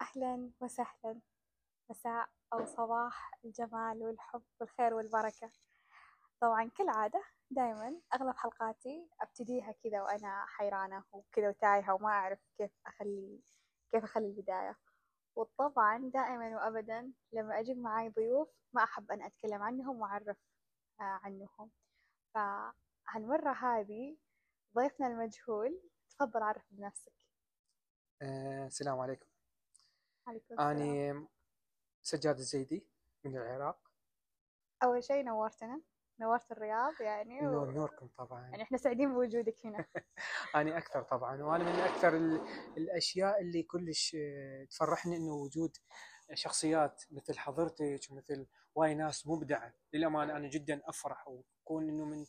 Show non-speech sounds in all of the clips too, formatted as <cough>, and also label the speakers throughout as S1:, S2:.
S1: أهلا وسهلا. مساء أو صباح الجمال والحب والخير والبركة. طبعا كالعادة دايما أغلب حلقاتي أبتديها كذا وأنا حيرانة وكذا وتايهة وما أعرف كيف أخلي كيف أخلي البداية. وطبعا دائما وأبدا لما أجيب معاي ضيوف ما أحب أن أتكلم عنهم وأعرف آه، عنهم. فهالمرة هذه ضيفنا المجهول تفضل عرف بنفسك.
S2: آه، السلام عليكم.
S1: عليكم
S2: أنا سجاد الزيدي من العراق.
S1: أول شيء نورتنا. نورت الرياض يعني و...
S2: نور نوركم طبعا.
S1: يعني إحنا سعيدين بوجودك هنا. <laughs>
S2: أنا أكثر طبعا وأنا من أكثر ال- الأشياء اللي كلش تفرحني إنه وجود شخصيات مثل حضرتك ومثل واي ناس مبدعة. للأمانة أنا جدا أفرح وأكون إنه من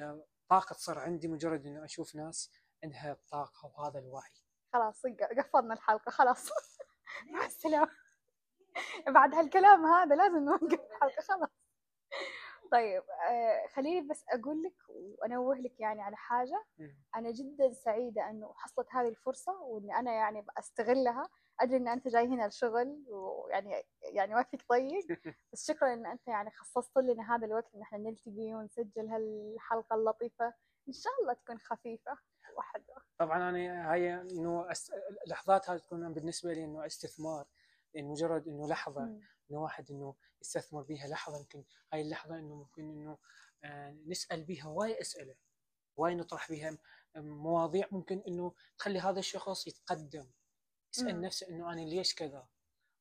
S2: آه، طاقة تصير عندي مجرد إنه أشوف ناس عندها الطاقة وهذا الوعي.
S1: خلاص قفلنا الحلقة خلاص. <laughs> مع السلامة. بعد هالكلام هذا لازم نوقف الحلقة خلاص. طيب آه خليني بس أقول لك وأنوه لك يعني على حاجة.
S2: مم.
S1: أنا جدا سعيدة أنه حصلت هذه الفرصة وإني أنا يعني بأستغلها. أدري إن أنت جاي هنا لشغل ويعني يعني ما فيك ضيق <laughs> بس شكرا إن أنت يعني خصصت لنا هذا الوقت إن إحنا نلتقي ونسجل هالحلقة اللطيفة. إن شاء الله تكون خفيفة. وحلوة
S2: طبعا أنا هاي إنه. اللحظات هذه تكون بالنسبة لي إنه استثمار يعني مجرد إنه
S1: لحظة.
S2: إنه واحد إنه يستثمر بها لحظة يمكن هاي اللحظة إنه ممكن إنه آه، نسأل بها واي أسئلة واي نطرح بها مواضيع ممكن إنه تخلي هذا الشخص يتقدم يسأل
S1: مم.
S2: نفسه إنه أنا ليش كذا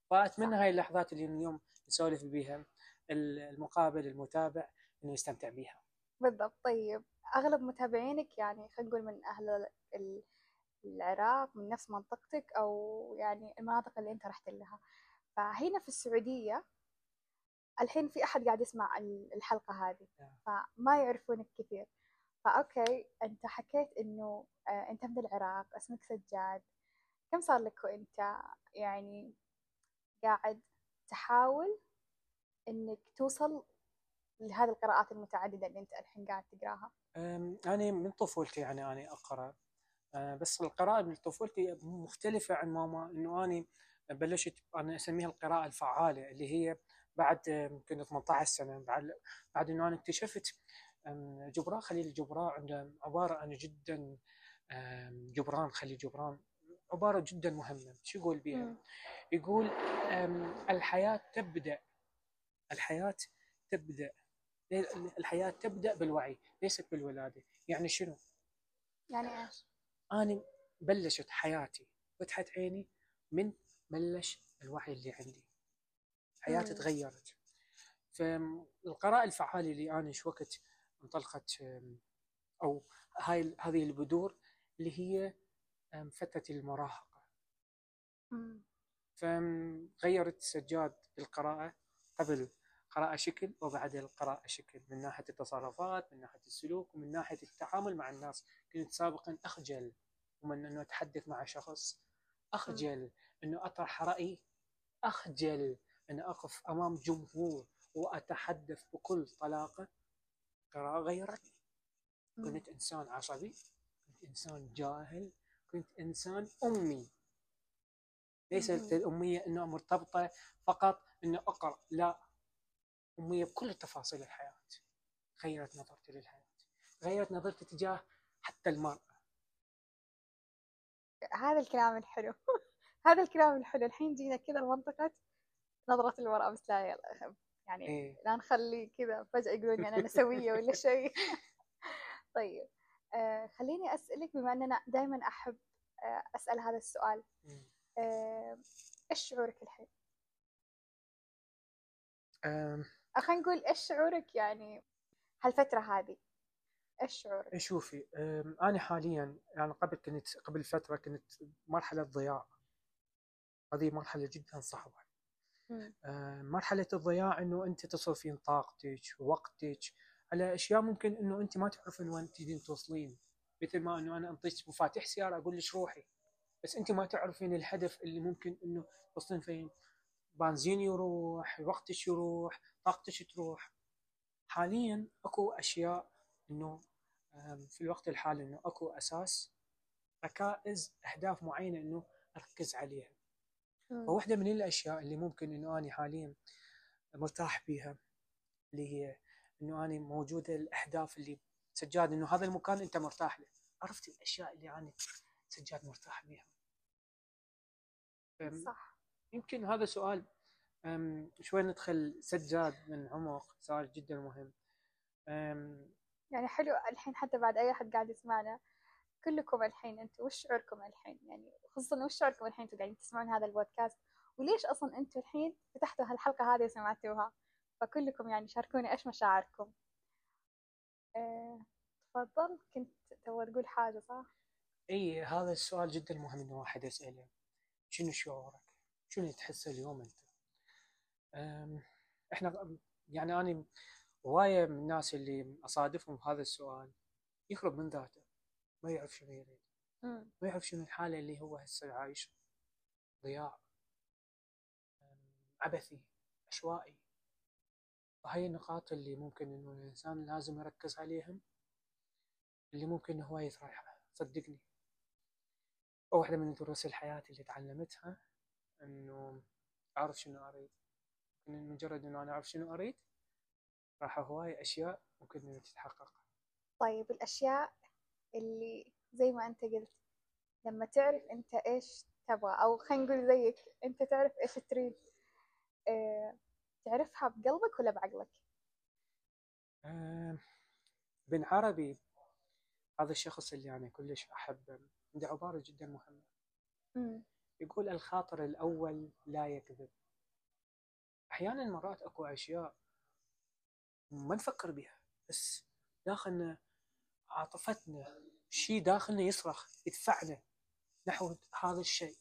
S2: فأتمنى هاي اللحظات اللي اليوم نسولف بها ال- المقابل المتابع إنه يستمتع بها
S1: بالضبط. طيب أغلب متابعينك يعني خلينا نقول من أهل ال- العراق من نفس منطقتك أو يعني المناطق اللي أنت رحت لها. فهنا في السعودية الحين في أحد قاعد يسمع ال- الحلقة هذه
S2: نعم.
S1: فما يعرفونك كثير. فأوكي أنت حكيت إنه آه، أنت من العراق اسمك سجاد. كم صار لك وأنت يعني قاعد تحاول إنك توصل لهذه القراءات المتعددة اللي أنت الحين قاعد تقراها؟
S2: أنا من طفولتي يعني أنا أقرأ. أه، بس القراءة من طفولتي مختلفة عن ماما إنه أنا بلشت أنا أسميها القراءة الفعالة اللي هي بعد يمكن 18 سنة بعد بعد إنه أنا اكتشفت جبران خليل جبران عنده عبارة عن جدا جبران خليل جبران عبارة جدا مهمة. شو يقول بها؟ يقول أم، الحياة تبدأ الحياة تبدأ الحياة تبدأ بالوعي ليست بالولادة يعني شنو؟
S1: يعني إيش؟
S2: أنا بلشت حياتي فتحت عيني من بلش الوعي اللي عندي حياتي. تغيرت فالقراءة الفعالة اللي أنا شو وقت انطلقت أو هاي هذه البذور اللي هي فترة المراهقة. فغيرت سجاد بالقراءة قبل قراءة شكل وبعد القراءة شكل من ناحية التصرفات من ناحية السلوك ومن ناحية التعامل مع الناس. كنت سابقا أخجل ومن أنه أتحدث مع شخص أخجل أنه أطرح رأي أخجل أن أقف أمام جمهور وأتحدث بكل طلاقة. قراءة غيرتني
S1: مم.
S2: كنت إنسان عصبي كنت إنسان جاهل كنت إنسان أمي. ليست. الأمية أنه مرتبطة فقط أنه أقرأ. لا. أمية بكل تفاصيل الحياة. غيرت نظرتي للحياة. غيرت نظرتي تجاه حتى المرأة.
S1: هذا الكلام الحلو. <laughs> هذا الكلام الحلو. الحين جينا كذا لمنطقة نظرة المرأة بس لا يلا يعني
S2: إيه.
S1: لا نخلي كذا فجأة يقولون أنا نسوية ولا <laughs> شيء. <laughs> طيب آه خليني أسألك بما أننا دائما أحب آه أسأل هذا السؤال. آه إيش شعورك الحين؟ خلينا نقول إيش شعورك يعني هالفترة هذه؟ إيش شعورك؟
S2: شوفي أم، أنا حاليا يعني قبل كنت قبل فترة كنت مرحلة ضياع. هذه مرحلة جدا صعبة. مرحلة الضياع إنه أنت تصرفين طاقتك ووقتك. على أشياء ممكن إنه أنت ما تعرفين وين تريدين توصلين. مثل ما إنه أنا أنطيك مفاتيح سيارة أقول لك روحي. بس أنت ما تعرفين الهدف اللي ممكن إنه توصلين فين. بنزين يروح وقتك يروح طاقتك تروح. حاليا اكو اشياء انه في الوقت الحالي انه اكو أساس ركائز اهداف معينة انه اركز عليها.
S1: مم.
S2: فواحدة من الأشياء اللي ممكن إنه أنا حاليا مرتاح بيها اللي هي إنه أنا موجودة الأهداف اللي سجاد إنه هذا المكان أنت مرتاح له. عرفت الأشياء اللي أنا سجاد مرتاح بيها.
S1: صح.
S2: يمكن هذا سؤال شوي ندخل سجاد من عمق سؤال جدا مهم.
S1: يعني حلو الحين حتى بعد أي أحد قاعد يسمعنا. كلكم الحين أنتوا وش شعوركم الحين؟ يعني خصوصا وش شعوركم الحين أنتوا قاعدين تسمعون هذا البودكاست؟ وليش أصلا أنتوا الحين فتحتوا هالحلقة هذه وسمعتوها؟ فكلكم يعني شاركوني إيش مشاعركم. أه تفضل كنت تبغى تقول حاجة صح؟
S2: اي هذا السؤال جدا مهم إنه واحد يسأله. شنو شعورك؟ شنو تحسه اليوم أنت؟ إحنا يعني أنا هواية من الناس اللي أصادفهم بهذا السؤال يخرب من ذاته ما يعرف شنو يريد. ما يعرف شنو الحالة اللي هو هسه عايشها ضياع عبثي عشوائي وهي النقاط اللي ممكن إنه الإنسان لازم يركز عليهم اللي ممكن هو يطرحها صدقني واحدة من دروس الحياة اللي تعلمتها إنه أعرف شنو أريد من مجرد إنه أنا أعرف شنو أريد راح هواي أشياء ممكن انها تتحقق
S1: طيب الأشياء اللي زي ما أنت قلت لما تعرف أنت إيش تبغى أو خلينا نقول زيك أنت تعرف إيش تريد أه تعرفها بقلبك ولا بعقلك؟
S2: آم، بن عربي هذا الشخص اللي أنا كلش أحبه عنده عبارة جدا مهمة
S1: مم.
S2: يقول الخاطر الأول لا يكذب. أحيانا مرات أكو أشياء ما نفكر بها بس داخلنا عاطفتنا شيء داخلنا يصرخ يدفعنا نحو هذا الشيء.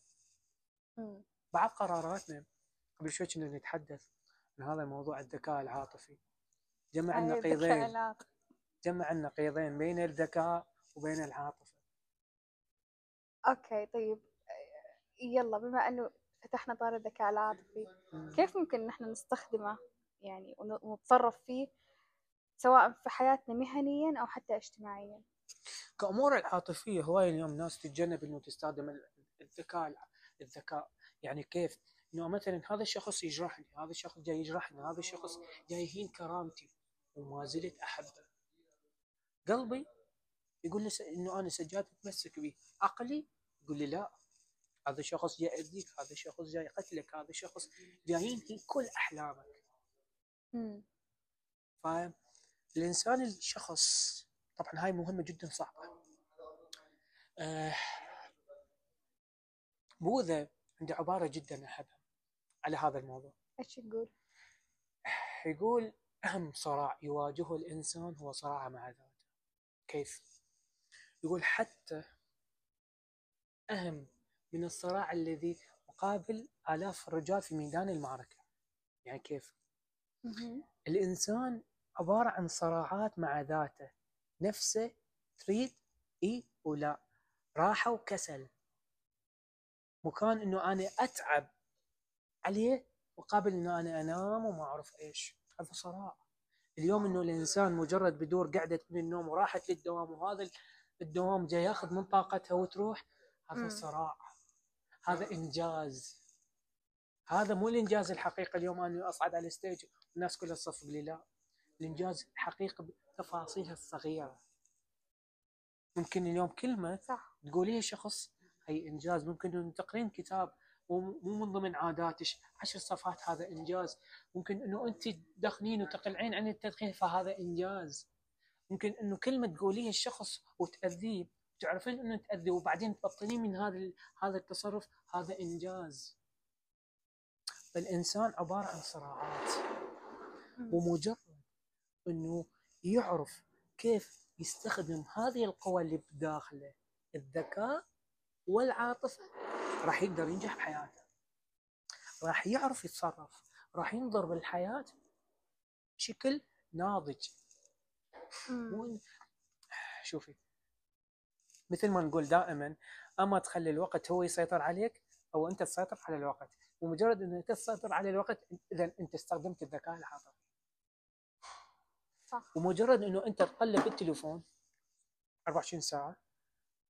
S2: بعض قراراتنا قبل شوي كنا نتحدث عن هذا الموضوع الذكاء العاطفي. جمع النقيضين. جمع النقيضين بين الذكاء وبين العاطفة.
S1: أوكي طيب. يلا بما أنه فتحنا طار الذكاء العاطفي كيف ممكن نحن نستخدمه يعني ون- ونتصرف فيه سواء في حياتنا مهنيا أو حتى اجتماعيا
S2: كأمور العاطفية هواي اليوم ناس تتجنب إنه تستخدم ال- الذكاء الذكاء يعني كيف؟ إنه مثلا هذا الشخص يجرحني، هذا الشخص جاي يجرحني، هذا الشخص جاي يهين كرامتي وما زلت أحبه. قلبي يقول لي إنه أنا سجاد متمسك به، عقلي يقول لي لا هذا الشخص جاي يأذيك، هذا الشخص جاي يقتلك، هذا الشخص جاي ينهي كل أحلامك.
S1: مم.
S2: فالإنسان الشخص طبعا هاي مهمة جدا صعبة آه بوذا عنده عبارة جدا أحبها على هذا الموضوع
S1: إيش تقول؟
S2: يقول أهم صراع يواجهه الإنسان هو صراعه مع ذاته كيف؟ يقول حتى أهم من الصراع الذي مقابل آلاف الرجال في ميدان المعركة. يعني كيف؟ الإنسان عبارة عن صراعات مع ذاته. نفسه تريد إي ولا. راحة وكسل. مكان إنه أنا أتعب عليه مقابل إنه أنا أنام وما أعرف إيش. هذا صراع. اليوم إنه الإنسان مجرد بدور قعدة من النوم وراحت للدوام وهذا الدوام جاي ياخذ من طاقتها وتروح هذا. صراع. هذا إنجاز. هذا مو الإنجاز الحقيقي اليوم أنا أصعد على ال stage والناس كلها تصفق لي لا. الإنجاز الحقيقي بتفاصيلها الصغيرة. ممكن اليوم كلمة
S1: صح.
S2: تقوليها شخص هي إنجاز. ممكن تقرين كتاب مو من ضمن عاداتك. عشر صفحات هذا إنجاز. ممكن إنه أنت تدخنين وتقلعين عن التدخين فهذا إنجاز. ممكن إنه كلمة تقوليها الشخص وتأذيه تعرفين إنه تأذيه وبعدين تبطلين من هذا هذا التصرف هذا إنجاز. فالإنسان عبارة عن صراعات. ومجرد إنه يعرف كيف يستخدم هذه القوى اللي بداخله الذكاء والعاطفة راح يقدر ينجح بحياته. راح يعرف يتصرف. راح ينظر بالحياة بشكل ناضج. شوفي مثل ما نقول دائما أما تخلي الوقت هو يسيطر عليك أو أنت تسيطر على الوقت. ومجرد انك تسيطر على الوقت اذا أنت استخدمت الذكاء العاطفي.
S1: صح.
S2: ومجرد إنه أنت تقلب التليفون 24 ساعة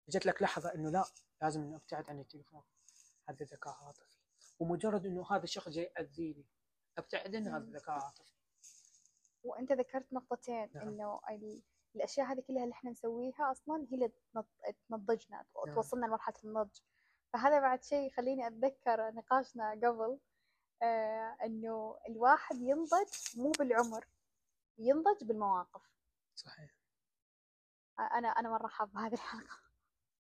S2: جت لك لحظة إنه لا لازم انه أبتعد عن التليفون. هذا ذكاء عاطفي. ومجرد إنه هذا الشخص جاي ياذيني أبتعد عن هذا. الذكاء العاطفي
S1: وأنت ذكرت نقطتين
S2: نعم.
S1: إنه الأشياء هذه كلها اللي إحنا نسويها أصلا هي اللي تنض- تنضجنا
S2: نعم.
S1: توصلنا لمرحلة النضج. فهذا بعد شيء يخليني أتذكر نقاشنا قبل آه إنه الواحد ينضج مو بالعمر ينضج بالمواقف.
S2: صحيح.
S1: أنا أنا مرة حابه هذه الحلقة.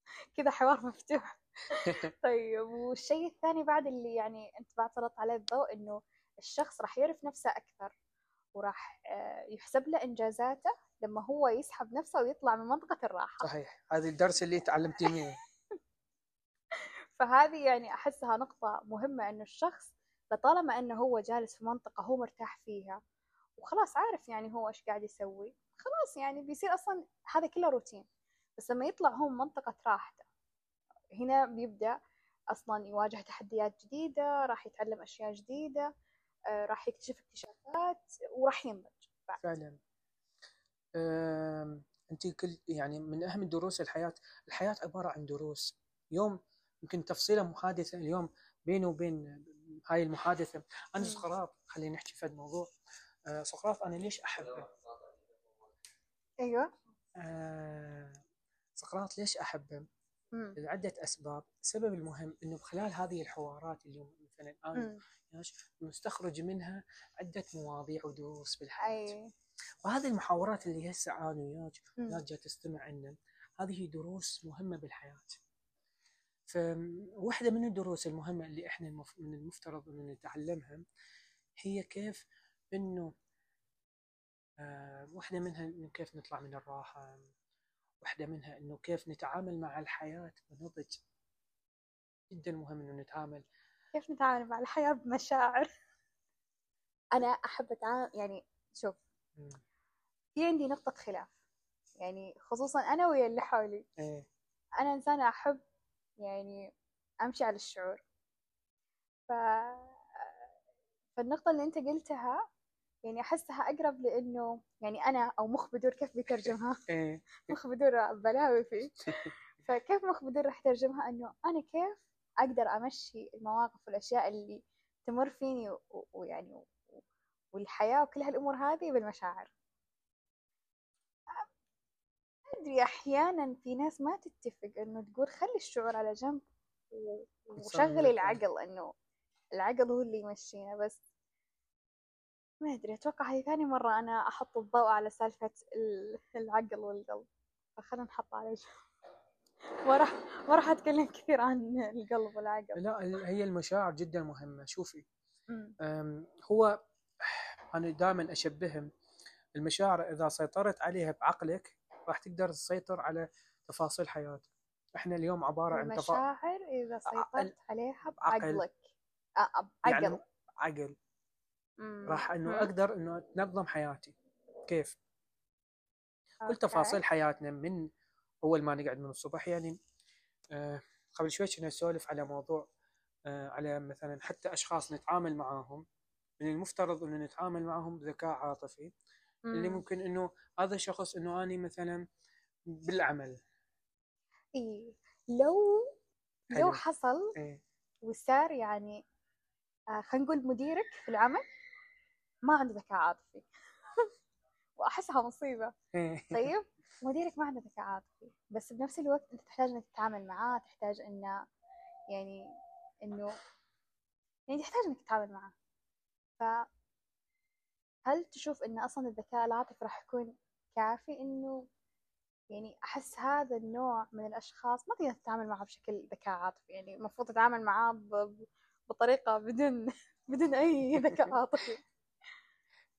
S1: <laughs> كذا حوار مفتوح. <laughs> طيب والشيء الثاني بعد اللي يعني أنت بعد سلطت عليه الضوء إنه الشخص راح يعرف نفسه أكثر وراح آه، يحسب له إنجازاته لما هو يسحب نفسه ويطلع من منطقة الراحة.
S2: صحيح. هذا الدرس اللي تعلمتيه منه <laughs>
S1: فهذه يعني أحسها نقطة مهمة إنه الشخص لطالما إنه هو جالس في منطقة هو مرتاح فيها وخلاص عارف يعني هو إيش قاعد يسوي خلاص يعني بيصير أصلا هذا كله روتين. بس لما يطلع هو من منطقة راحته هنا بيبدأ أصلا يواجه تحديات جديدة راح يتعلم أشياء جديدة آه، راح يكتشف اكتشافات وراح ينضج بعد.
S2: فعلا. انت كل يعني من أهم دروس الحياة الحياة عبارة عن دروس. يوم يمكن تفصيلة محادثة اليوم بيني وبين هاي المحادثة.
S1: أنا.
S2: سقراط خلينا نحكي في الموضوع. أه، سقراط أنا ليش أحبه؟
S1: أيوه.
S2: أه، سقراط ليش أحبه؟
S1: مم.
S2: لعدة أسباب. السبب المهم إنه خلال هذه الحوارات اليوم مثلا
S1: مم.
S2: وياش نستخرج منها عدة مواضيع ودروس بالحياة.
S1: أي.
S2: وهذه المحاورات اللي هسه أنا وياك. ناس جاي تستمع لنا هذه دروس مهمة بالحياة فواحدة من الدروس المهمة اللي إحنا المف- من المفترض انه نتعلمها هي كيف إنه آه، واحدة منها إنه كيف نطلع من الراحة واحدة منها إنه كيف نتعامل مع الحياة بنضج جدا مهم إنه نتعامل
S1: كيف نتعامل مع الحياة بمشاعر أنا أحب اتعامل يعني شوف. في عندي نقطة خلاف. يعني خصوصا أنا ويا اللي حولي.
S2: إيه.
S1: أنا إنسانة أحب يعني أمشي على الشعور. ف... فالنقطة اللي أنت قلتها يعني أحسها أقرب لأنه يعني أنا أو مخ بدور كيف بيترجمها؟ <laughs>
S2: إيه.
S1: مخ بدور بلاوي فيه. <laughs> فكيف مخ بدور راح يترجمها؟ إنه أنا كيف أقدر أمشي المواقف والأشياء اللي تمر فيني ويعني و- والحياة وكل هالأمور هذه بالمشاعر. أدري أحيانا في ناس ما تتفق إنه تقول خلي الشعور على جنب وشغلي. العقل إنه العقل هو اللي يمشينا بس ما أدري أتوقع هذه ثاني مرة أنا أحط الضوء على سالفة ال- العقل والقلب فخلنا نحطه على جنب. ما راح ما راح أتكلم كثير عن القلب والعقل.
S2: لا هي المشاعر جدا مهمة. شوفي هو أنا دائما أشبههم المشاعر إذا سيطرت عليها بعقلك راح تقدر تسيطر على تفاصيل حياتك. إحنا اليوم عبارة عن تفا...
S1: المشاعر إذا سيطرت عليها
S2: بعقل.
S1: بعقلك. آه، بعقل
S2: يعني عقل. راح
S1: إنه
S2: أقدر إنه اتنظم حياتي. كيف؟ كل. تفاصيل حياتنا من أول ما نقعد من الصبح يعني آه قبل شوي كنا نسولف على موضوع آه على مثلا حتى أشخاص نتعامل معاهم. من المفترض انه نتعامل معهم بذكاء عاطفي اللي
S1: أمم.
S2: ممكن إنه هذا الشخص إنه أني مثلا بالعمل.
S1: إيه لو لو
S2: حلو.
S1: حصل
S2: إيه
S1: وصار يعني آه خلينا نقول مديرك في العمل ما عنده ذكاء عاطفي. <laughs> وأحسها مصيبة.
S2: إيه
S1: طيب <laughs> مديرك ما عنده ذكاء عاطفي بس بنفس الوقت أنت تحتاج إنك تتعامل معاه تحتاج إنه يعني إنه يعني تحتاج إنك تتعامل معاه. ف هل تشوف إن أصلا الذكاء العاطفي راح يكون كافي؟ إنه يعني أحس هذا النوع من الأشخاص ما تقدر تتعامل معه بشكل ذكاء عاطفي يعني المفروض تتعامل معاه ب... ب- بطريقة بدون <laughs> بدون أي ذكاء <laughs> عاطفي.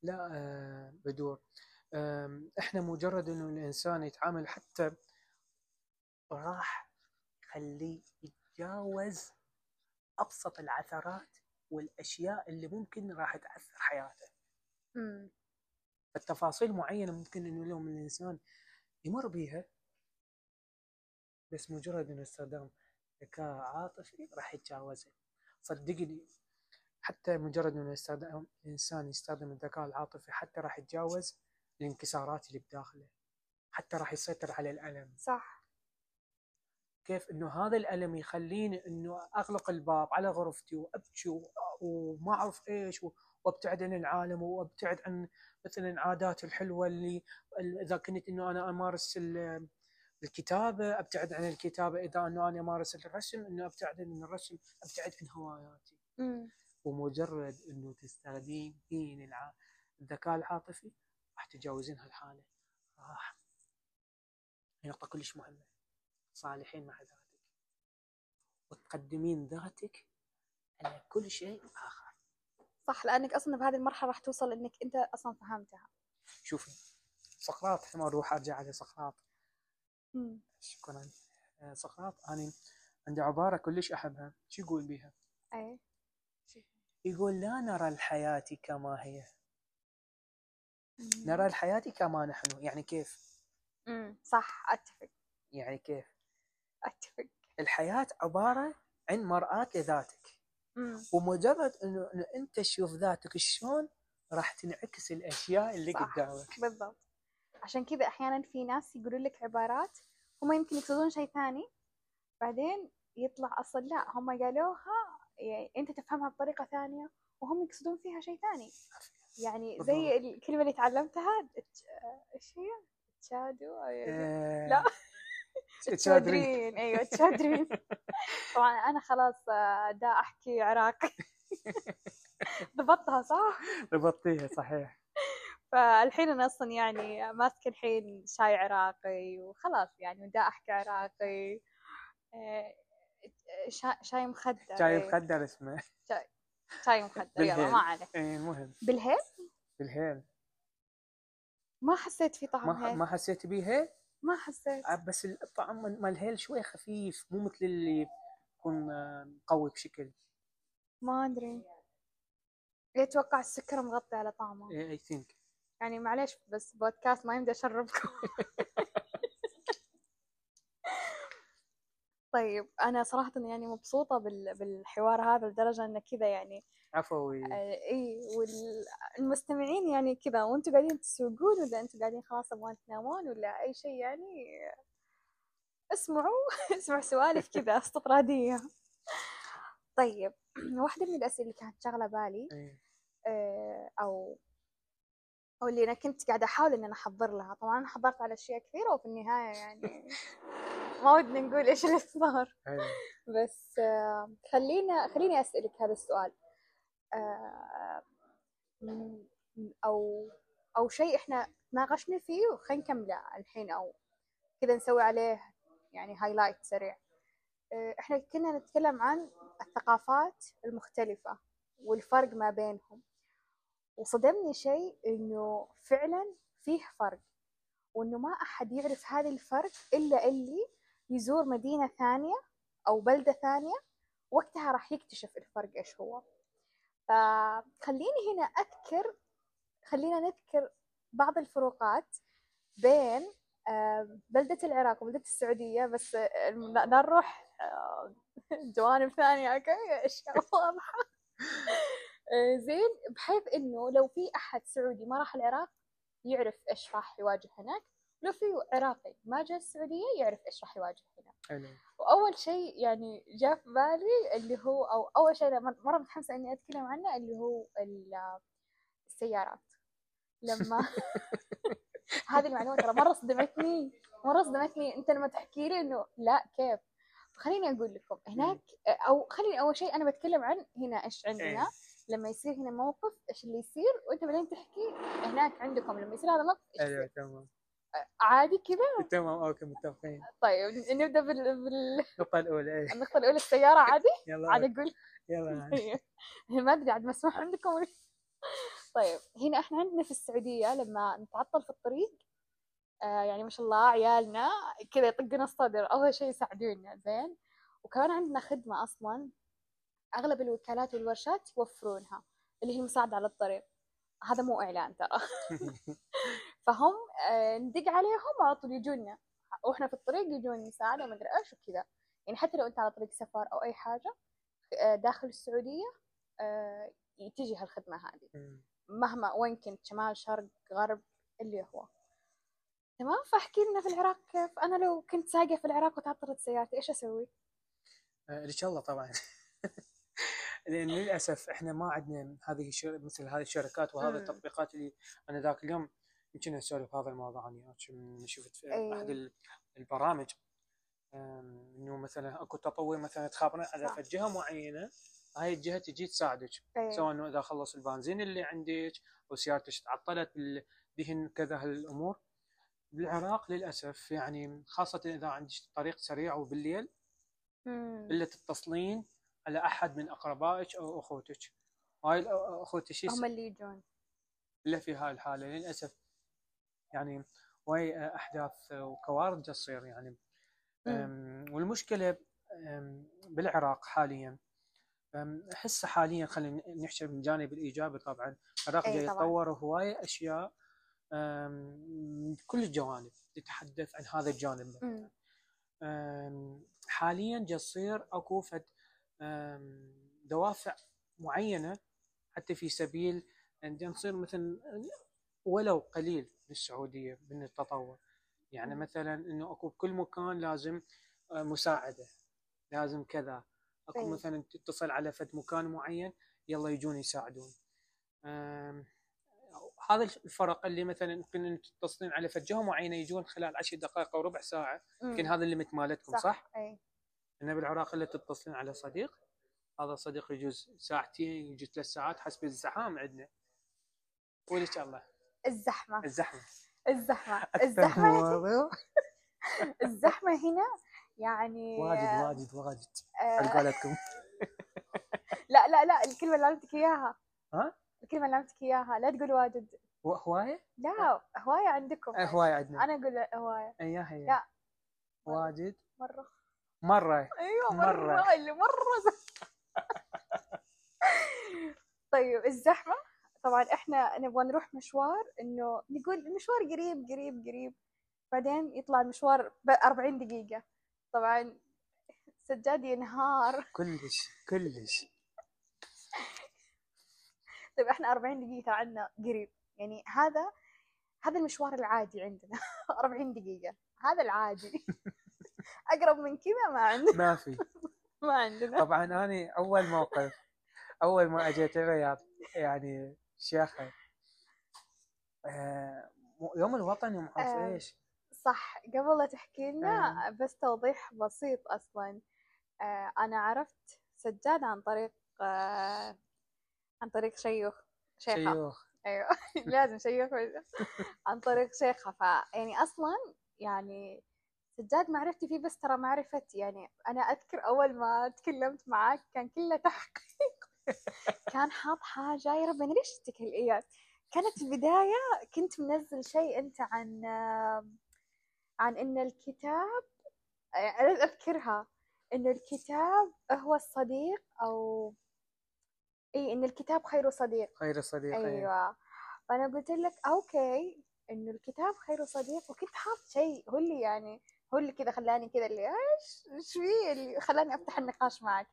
S2: لا آه بدور. إحنا مجرد إنه الإنسان يتعامل حتى راح يخليه يتجاوز أبسط العثرات والأشياء اللي ممكن راح تأثر حياته.
S1: أمم.
S2: التفاصيل معينة ممكن إنه من الإنسان يمر بيها بس مجرد إنه استخدام ذكاء عاطفي راح يتجاوزها. صدقني حتى مجرد إنه يستخدم الانسان يستخدم الذكاء العاطفي حتى راح يتجاوز الانكسارات اللي بداخله حتى راح يسيطر على الألم.
S1: صح.
S2: كيف إنه هذا الألم يخليني إنه أغلق الباب على غرفتي وأبكي وما أعرف إيش وأبتعد عن العالم وأبتعد عن مثلا العادات الحلوة اللي إذا كنت إنه أنا أمارس ال- الكتابة أبتعد عن الكتابة. إذا إنه أنا أمارس الرسم إنه أبتعد عن الرسم أبتعد عن هواياتي. ومجرد إنه تستخدمين الع- الذكاء العاطفي راح تتجاوزين هالحالة. راح. هي نقطه كلش مهمة. صالحين مع ذاتك. وتقدمين ذاتك على كل شيء آخر.
S1: صح لأنك أصلا بهذه المرحلة راح توصل إنك أنت أصلا فهمتها.
S2: شوفي سقراط الحين أروح أرجع على سقراط. شكرا. آه، سقراط أنا عندي عبارة كلش أحبها. شو يقول بيها؟
S1: أي.
S2: يقول لا نرى الحياة كما هي. نرى الحياة كما نحن. يعني كيف؟
S1: أمم. صح أتفق.
S2: يعني كيف؟
S1: أتفق
S2: الحياة عبارة عن مرآة لذاتك. ومجرد إنه أنت تشوف ذاتك شلون راح تنعكس الأشياء اللي
S1: صح.
S2: قدامك
S1: بالضبط عشان كذا أحيانا في ناس يقولوا لك عبارات هم يمكن يقصدون شيء ثاني بعدين يطلع أصلا لا هم قالوها يعني أنت تفهمها بطريقة ثانية وهم يقصدون فيها شيء ثاني يعني زي الكلمة اللي تعلمتها تش- إيش هي؟ تشادو
S2: آه،
S1: لا.
S2: تشادرين
S1: أيوه تشادرين <laughs> طبعا أنا خلاص آه، دا أحكي عراقي <laughs> ضبطتها صح؟
S2: ربطتيها صحيح.
S1: فالحين أنا أصلا يعني ماسكة الحين شاي عراقي وخلاص يعني دا أحكي عراقي. آه، شا- شاي مخدر.
S2: شاي
S1: إيه،
S2: مخدر اسمه.
S1: شاي مخدر يلا. ما عليه
S2: إيه المهم
S1: بالهيل؟
S2: بالهيل.
S1: ما حسيت في طعم
S2: ما
S1: هيل
S2: ما حسيت بيها
S1: ما حسيت.
S2: آه، بس الطعم مال الهيل شوي خفيف مو مثل اللي يكون آه، قوي بشكل.
S1: ما أدري. يتوقع السكر مغطي على طعمه.
S2: I think
S1: يعني معليش بس بودكاست ما يمدي أشربكم. <laughs> طيب أنا صراحة يعني مبسوطة بال- بالحوار هذا لدرجة إنه كذا يعني
S2: عفوي.
S1: آه، اي والمستمعين يعني كذا وأنتم قاعدين تسوقون ولا أنتم قاعدين خلاص تبغون تنامون ولا أي شيء يعني؟ اسمعوا <laughs> اسمعوا سوالف كذا استطرادية. طيب واحدة من الأسئلة اللي كانت شغله بالي
S2: إيه.
S1: آه، أو أو اللي أنا كنت قاعدة أحاول ان أنا أحضر لها. طبعا أنا حضرت على أشياء كثيرة وفي النهاية يعني <laughs> ما ودنا نقول إيش اللي صار. بس آه، خلينا خليني أسألك هذا السؤال. أو أو شيء إحنا تناقشنا فيه وخلينا نكمله الحين أو كذا نسوي عليه يعني هايلايت سريع. آه، إحنا كنا نتكلم عن الثقافات المختلفة والفرق ما بينهم. وصدمني شيء إنه فعلا فيه فرق وإنه ما أحد يعرف هذا الفرق إلا اللي يزور مدينة ثانية أو بلدة ثانية وقتها راح يكتشف الفرق إيش هو. فخليني هنا أذكر خلينا نذكر بعض الفروقات بين آه، بلدة العراق وبلدة السعودية بس آه، نروح آه، <laughs> جوانب ثانية أوكي؟ اشياء واضحة <laughs> زين بحيث إنه لو في أحد سعودي ما راح العراق يعرف إيش راح يواجه هناك لو في عراقي ما جاء السعودية يعرف إيش راح يواجه هناك
S2: حلو.
S1: وأول شيء يعني جاء في بالي اللي هو أو أول شيء أنا مرة متحمسة إني أتكلم عنه اللي هو ال- السيارات. لما <laughs> هذه المعلومة ترى مرة صدمتني. مرة صدمتني. أنت لما تحكي لي إنه لا كيف؟ خليني أقول لكم. هناك أو خليني أول شيء أنا بتكلم عن هنا إيش عندنا. لما يصير هنا موقف إيش اللي يصير؟ وأنت بعدين تحكي هناك عندكم. لما يصير هذا الموقف
S2: حلو
S1: يصير؟
S2: تمام.
S1: عادي كذا؟
S2: تمام أوكي متفقين.
S1: طيب نبدأ بال... بال...
S2: النقطة الأولى إيه.
S1: النقطة الأولى السيارة عادي؟ <laughs>
S2: يلا
S1: عاد أقول.
S2: يلا <laughs>
S1: إيه. ما أدري عاد مسموح عندكم طيب هنا إحنا عندنا في السعودية لما نتعطل في الطريق آه يعني ما شاء الله عيالنا كذا يطقنا الصدر أول شيء يساعدونا زين. وكمان عندنا خدمة أصلا أغلب الوكالات والورشات يوفرونها اللي هي المساعده على الطريق. هذا مو إعلان ترى. <laughs> فهم آه ندق عليهم على طول يجونا وإحنا في الطريق يجون مساعده ومدري إيش وكذا يعني حتى لو أنت على طريق سفر أو أي حاجة آه، داخل السعودية آه، تجي هالخدمة هذه. مهما وين كنت شمال شرق غرب اللي هو تمام فاحكي لنا في العراق كيف أنا لو كنت سايقه في العراق وتعطلت سيارتي إيش
S2: أسوي؟ إن شاء الله طبعا <laughs> لأن للأسف إحنا ما عندنا هذه. مثل هذه الشركات وهذه. التطبيقات اللي أنا ذاك اليوم يمكن اسولف هذا الموضوع أنا وياك من شفت في. أحد ال- البرامج إنه مثلا أكو تطوير مثلا تخابرين على. فد جهة معينة هاي الجهة تجي تساعدك
S1: إيه.
S2: سواء إنه إذا خلص البنزين اللي عندك أو سيارتك تعطلت دهن كذا هالأمور بالعراق للأسف يعني خاصة إذا عندك طريق سريع وبالليل. الا تتصلين على أحد من أقربائك أو أخوتك هاي أخوتك شي
S1: هم اللي يجون
S2: الا في هاي الحالة للأسف يعني واي أحداث وكوارث تصير يعني. والمشكلة بالعراق حاليا. أم، احس حاليا خلينا نحكي من الجانب الإيجابي طبعا. العراق
S1: أي
S2: جاي. يتطور هوايه أشياء من كل الجوانب تتحدث عن هذا الجانب حاليا جا تصير اكو فد دوافع معينة حتى في سبيل أن نصير مثل ولو قليل بالسعودية من التطور يعني. مثلا إنه أكو بكل مكان لازم آه، مساعدة لازم كذا أكو
S1: أي.
S2: مثلا تتصل على فد مكان معين يلا يجون يساعدون هذا الفرق اللي مثلا يمكن تتصلين على فد جهة معينة يجون خلال عشر دقائق أو ربع ساعة يمكن. هذا الليمت مالتكم صح؟
S1: اي
S2: إحنا بالعراق إلا تتصلين على صديق هذا الصديق يجوز ساعتين يجوز ثلاث ساعات حسب الزحام عندنا شاء الله
S1: الزحمة.
S2: الزحمة.
S1: الزحمة.
S2: أكثر
S1: الزحمة
S2: مواضيع. <laughs>
S1: الزحمة هنا يعني
S2: واجد واجد واجد.
S1: آه،
S2: على قولتكم <laughs>
S1: لا لا لا الكلمة اللي علمتك إياها.
S2: ها؟
S1: الكلمة اللي علمتك إياها. لا تقول واجد.
S2: هواية؟
S1: لا هواية عندكم.
S2: آه، هواية عندنا.
S1: أنا أقول هواية.
S2: اياه هي.
S1: لا.
S2: واجد.
S1: مرة.
S2: مرة.
S1: أيوه
S2: مرة.
S1: مرة. اللي زحمة. <laughs> طيب الزحمة؟ طبعا إحنا نبغى نروح مشوار إنه نقول المشوار قريب قريب قريب. بعدين يطلع المشوار ب 40 دقيقة. طبعا سجاد ينهار.
S2: كلش كلش. <laughs>
S1: طيب إحنا 40 دقيقة عندنا قريب. يعني هذا هذا المشوار العادي عندنا. <laughs> 40 دقيقة. هذا العادي. <laughs> أقرب من كذا ما عندنا.
S2: ما في.
S1: ما عندنا.
S2: طبعا أنا أول موقف أول ما أجيت الرياض يعني شيخه آه، يوم الوطن يوم عارف
S1: آه.
S2: إيش.
S1: صح. قبل لا تحكي لنا بس توضيح بسيط أصلا. آه أنا عرفت سجاد عن طريق آه عن طريق شيوخ شيخة.
S2: شيوخ.
S1: أيوه. <laughs> لازم شيوخ. عن طريق شيخة. فيعني أصلا يعني سجاد معرفتي فيه بس ترى معرفة يعني أنا أذكر أول ما تكلمت معاك كان كله تحقيق. كان حاط حاجة يا رب أنا ليش أشتكي الأيام كانت البداية كنت منزل شيء أنت عن عن إن الكتاب أنا أذكرها إن الكتاب هو الصديق أو اي إن الكتاب خير صديق.
S2: خير صديق أيوة.
S1: أيوه. فأنا قلت لك أوكي انه الكتاب خير صديق وكنت حاط شيء هو اللي يعني هو اللي كذا خلاني كذا اللي إيش إيش في اللي خلاني أفتح النقاش معك.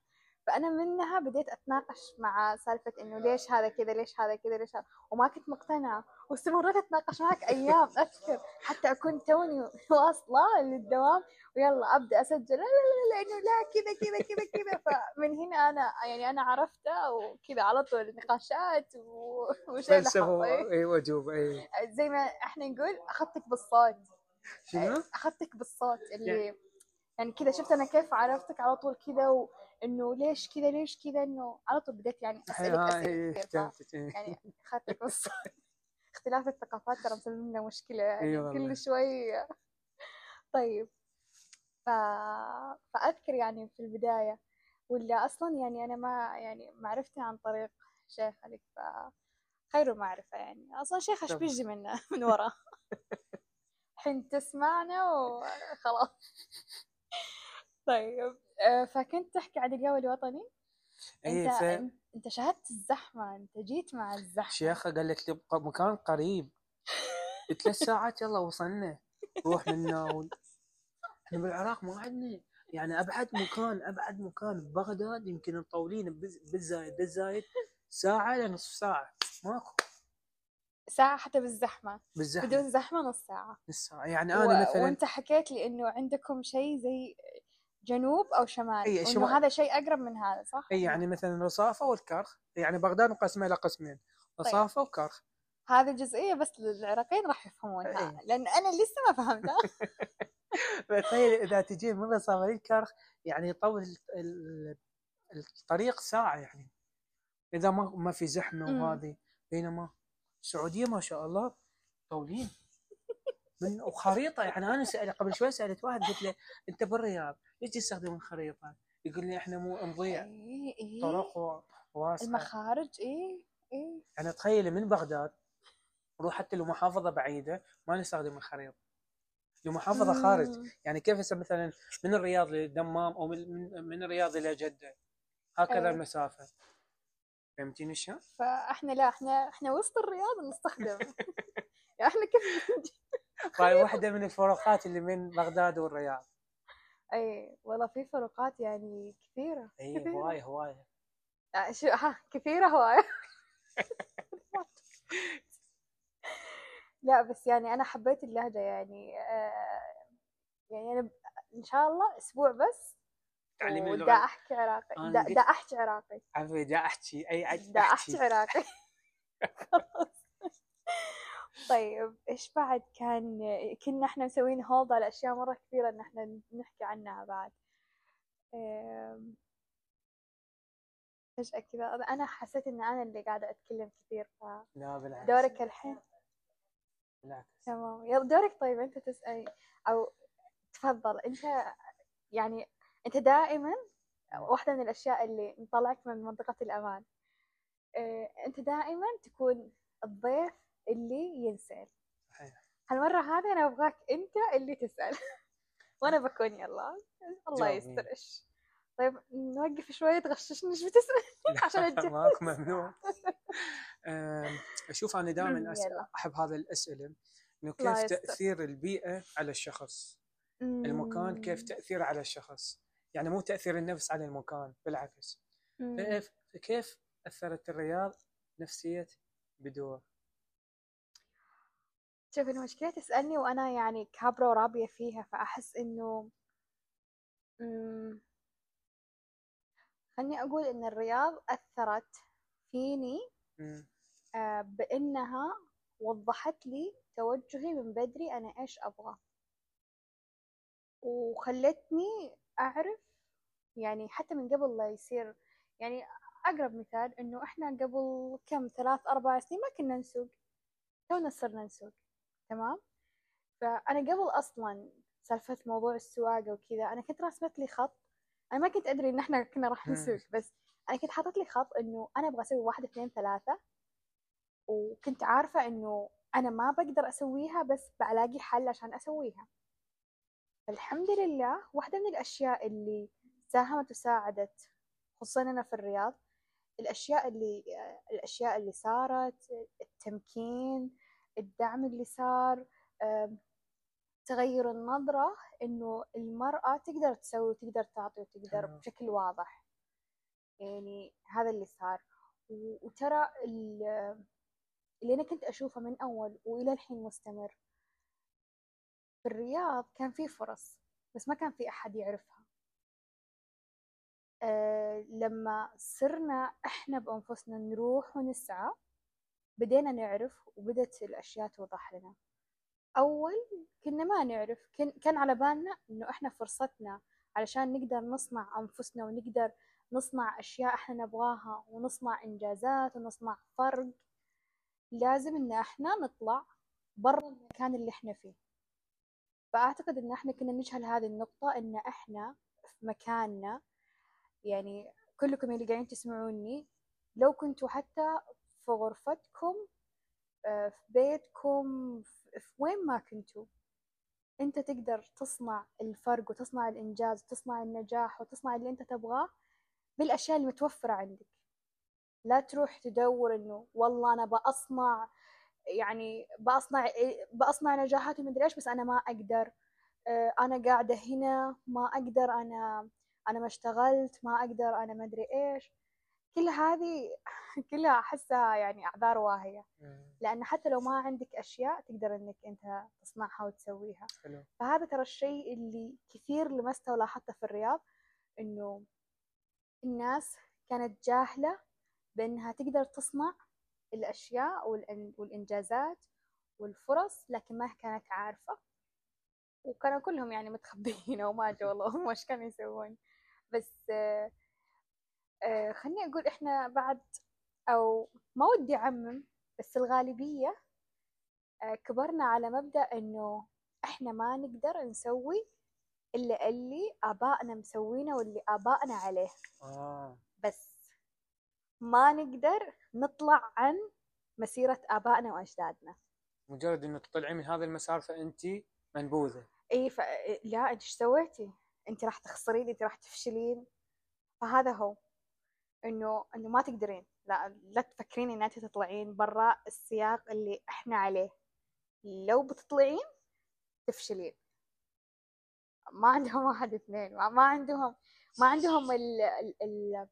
S1: فأنا منها بديت أتناقش مع سالفة إنه ليش هذا كذا ليش هذا كذا ليش هذا. وما كنت مقتنعة. واستمريت أتناقش معك أيام أذكر. حتى أكون توني واصلة للدوام ويلا أبدأ أسجل. لا لا لا لأنه لا كذا كذا كذا كذا. فمن هنا أنا يعني أنا عرفته وكذا على طول نقاشات و- وشيء
S2: فلسفه. أي وجوب أي.
S1: زي ما إحنا نقول أخذتك بالصوت.
S2: شنو؟
S1: أخذتك بالصوت اللي يعني؟ كذا شفت أنا كيف عرفتك على طول كذا وانه ليش كذا ليش كذا؟ إنه على طول بديت يعني أسألك
S2: ها
S1: أسئلة
S2: فهمتك إيه.
S1: يعني <laughs> اخذتك بالصوت <laughs> اختلاف الثقافات ترى مسبب لنا مشكلة يعني
S2: والله.
S1: كل شوي. طيب. ف... فأذكر يعني في البداية ولا أصلا يعني أنا ما يعني معرفتي عن طريق شيخة لك ف خير معرفة يعني. أصلا شيخة
S2: إيش.
S1: بيجي منا من ورا؟ <laughs> حين تسمعنا وخلاص. طيب. آه، فكنت تحكي عن اليوم الوطني؟
S2: اي
S1: أنت
S2: ف
S1: أنت شاهدت الزحمة أنت جيت مع الزحمة.
S2: شيخة قال لك تبقى مكان قريب. ثلاث ساعات يلا وصلنا. روح من ناول إحنا بالعراق ما عندنا يعني أبعد مكان أبعد مكان. ببغداد يمكن مطولين بالزايد بالزايد. ساعة لنصف ساعة. ماكو.
S1: ساعة حتى بالزحمة.
S2: بالزحمة.
S1: بدون زحمة نص ساعة.
S2: نص ساعة. يعني
S1: و...
S2: أنا مثلا
S1: وأنت حكيت لي إنه عندكم شيء زي جنوب أو شمال
S2: أي،
S1: وإنه
S2: شمال.
S1: هذا شيء أقرب من هذا صح؟
S2: اي يعني مثلا رصافه والكرخ يعني بغداد مقسمة إلى قسمين رصافه وكرخ
S1: هذه جزئية بس للعراقيين راح يفهمونها
S2: إي.
S1: لأن أنا لسه ما فهمتها <laughs>
S2: تخيل إذا تجي من رصافه للكرخ يعني يطول ال- الطريق ساعة يعني إذا ما ما في
S1: زحمة.
S2: وهذه بينما السعودية ما شاء الله طولين من وخريطة. يعني أنا سأل قبل شوي سألت واحد قلت له أنت بالرياض ليش تستخدم الخريطة؟ يقول لي إحنا مو نضيع
S1: إي إي.
S2: طرق واسعه
S1: المخارج إي إي.
S2: يعني تخيلي من بغداد نروح حتى لو محافظة بعيدة ما نستخدم الخريطة. لو محافظة خارج. يعني كيف هسه مثلا من الرياض لدمام أو من من- من الرياض إلى جدة؟ هكذا
S1: أي.
S2: المسافة. فهمتيني شلون؟
S1: فإحنا لا إحنا إحنا وسط الرياض نستخدم. <laughs> يعني إحنا كيف
S2: فهي واحدة من الفروقات اللي بين بغداد والرياض.
S1: أي والله في فروقات يعني كثيرة.
S2: إي
S1: كثيرة.
S2: هوايه هوايه
S1: آه، شو ها كثيرة هواية لا بس يعني أنا حبيت اللهجة يعني آه يعني أنا ب- إن شاء الله أسبوع بس.
S2: تعلمي
S1: ودا
S2: اللغة
S1: أحكي عراقي. دا, دا أحكي عراقي.
S2: عفوا دا أحكي أي
S1: دا أحكي عراقي. <laughs> طيب إيش بعد كان كنا إحنا مسوين هولد على أشياء مرة كثيرة إن إحنا نحكي عنها بعد. فجأة كذا. أنا حسيت إن أنا اللي قاعدة أتكلم كثير ف
S2: لا بالعكس.
S1: دورك الحين.
S2: بالعكس.
S1: تمام. يلا دورك. طيب أنت تسأل أو تفضل. أنت يعني أنت دائما واحدة من الأشياء اللي نطلعك من منطقة الأمان. آه، أنت دائما تكون الضيف اللي ينسأل
S2: صحيح
S1: هالمرة هذه أنا أبغاك أنت اللي تسأل <laughs> وأنا بكون يلا الله
S2: جاوبيني.
S1: يستر إيش طيب نوقف شوي تغششني إيش بتسأل عشان.
S2: ماك ممنوع <laughs> أنا
S1: مم،
S2: دائما. أحب هذا الأسئلة إنه
S1: الله
S2: كيف
S1: يستر.
S2: تأثير البيئة على الشخص المكان كيف
S1: مم.
S2: تأثيره على الشخص يعني مو تأثير النفس على المكان بالعكس
S1: مم.
S2: كيف كيف أثرت الرياض نفسية بدور
S1: شوف المشكلة تسألني وأنا يعني كابرة ورابية فيها فأحس إنه مم، خلني أقول إن الرياض أثرت فيني
S2: مم.
S1: آه، بإنها وضحت لي توجهي من بدري أنا إيش أبغى. وخلتني أعرف يعني حتى من قبل لا يصير يعني أقرب مثال إنه إحنا قبل كم ثلاث أربع سنين ما كنا نسوق تونا صرنا نسوق. تمام؟ فأنا قبل أصلا سالفة موضوع السواقة وكذا أنا كنت راسمت لي خط. أنا ما كنت أدري إن إحنا كنا راح. نسوق بس أنا كنت حاطط لي خط إنه أنا أبغى أسوي واحد اثنين ثلاثة. وكنت عارفة إنه أنا ما بقدر أسويها بس بلاقي حل عشان أسويها. الحمد لله واحدة من الأشياء اللي ساهمت وساعدت خصوصا أنا في الرياض الأشياء اللي الأشياء اللي صارت التمكين الدعم اللي صار تغير النظرة إنه المرأة تقدر تسوي وتقدر تعطي وتقدر
S2: تمام.
S1: بشكل واضح. يعني هذا اللي صار. وترى ال- اللي أنا كنت أشوفه من أول وإلى الحين مستمر. في الرياض كان في فرص بس ما كان في أحد يعرفها. أه لما صرنا إحنا بأنفسنا نروح ونسعى بدينا نعرف وبدت الأشياء توضح لنا. أول كنا ما نعرف كان على بالنا إنه إحنا فرصتنا علشان نقدر نصنع أنفسنا ونقدر نصنع أشياء إحنا نبغاها ونصنع إنجازات ونصنع فرق لازم إن إحنا نطلع برا المكان اللي إحنا فيه. فأعتقد إن إحنا كنا نجهل هذه النقطة إن إحنا في مكاننا. يعني كلكم اللي قاعدين تسمعوني لو كنتوا حتى في غرفتكم آه، في بيتكم في وين ما كنتوا. انت تقدر تصنع الفرق وتصنع الإنجاز وتصنع النجاح وتصنع اللي انت تبغاه بالأشياء المتوفرة عندك. لا تروح تدور إنه والله أنا بأصنع يعني بأصنع بأصنع نجاحات ومدري إيش بس أنا ما أقدر. آه، أنا قاعدة هنا ما أقدر أنا أنا ما اشتغلت ما أقدر أنا ما أدري إيش. كل هذه <laughs> كلها أحسها يعني أعذار واهية.
S2: مم.
S1: لأن حتى لو ما عندك أشياء تقدر إنك أنت تصنعها وتسويها.
S2: حلو.
S1: فهذا ترى الشيء اللي كثير لمسته ولاحظته في الرياض إنه الناس كانت جاهلة بأنها تقدر تصنع الأشياء والإن- والإنجازات والفرص لكن ما كانت عارفة. وكانوا كلهم يعني متخبيين <laughs> وما جو والله هم إيش كانوا يسوون. بس آه، آه، خليني أقول إحنا بعد أو ما ودي أعمم بس الغالبية آه، كبرنا على مبدأ إنه إحنا ما نقدر نسوي إلا اللي آبائنا مسوينه واللي آبائنا عليه.
S2: آه.
S1: بس ما نقدر نطلع عن مسيرة آبائنا وأجدادنا.
S2: مجرد إنه تطلعين من هذا المسار فانت منبوذة.
S1: إي ف... لا أنت إيش سويتي؟ أنت راح تخسرين أنت راح تفشلين. فهذا هو. إنه إنه ما تقدرين. لا لا تفكرين ان انت تطلعين برا السياق اللي إحنا عليه. لو بتطلعين تفشلين. ما عندهم <laughs> واحد اثنين. ما عندهم ما عندهم ال... ال... ال...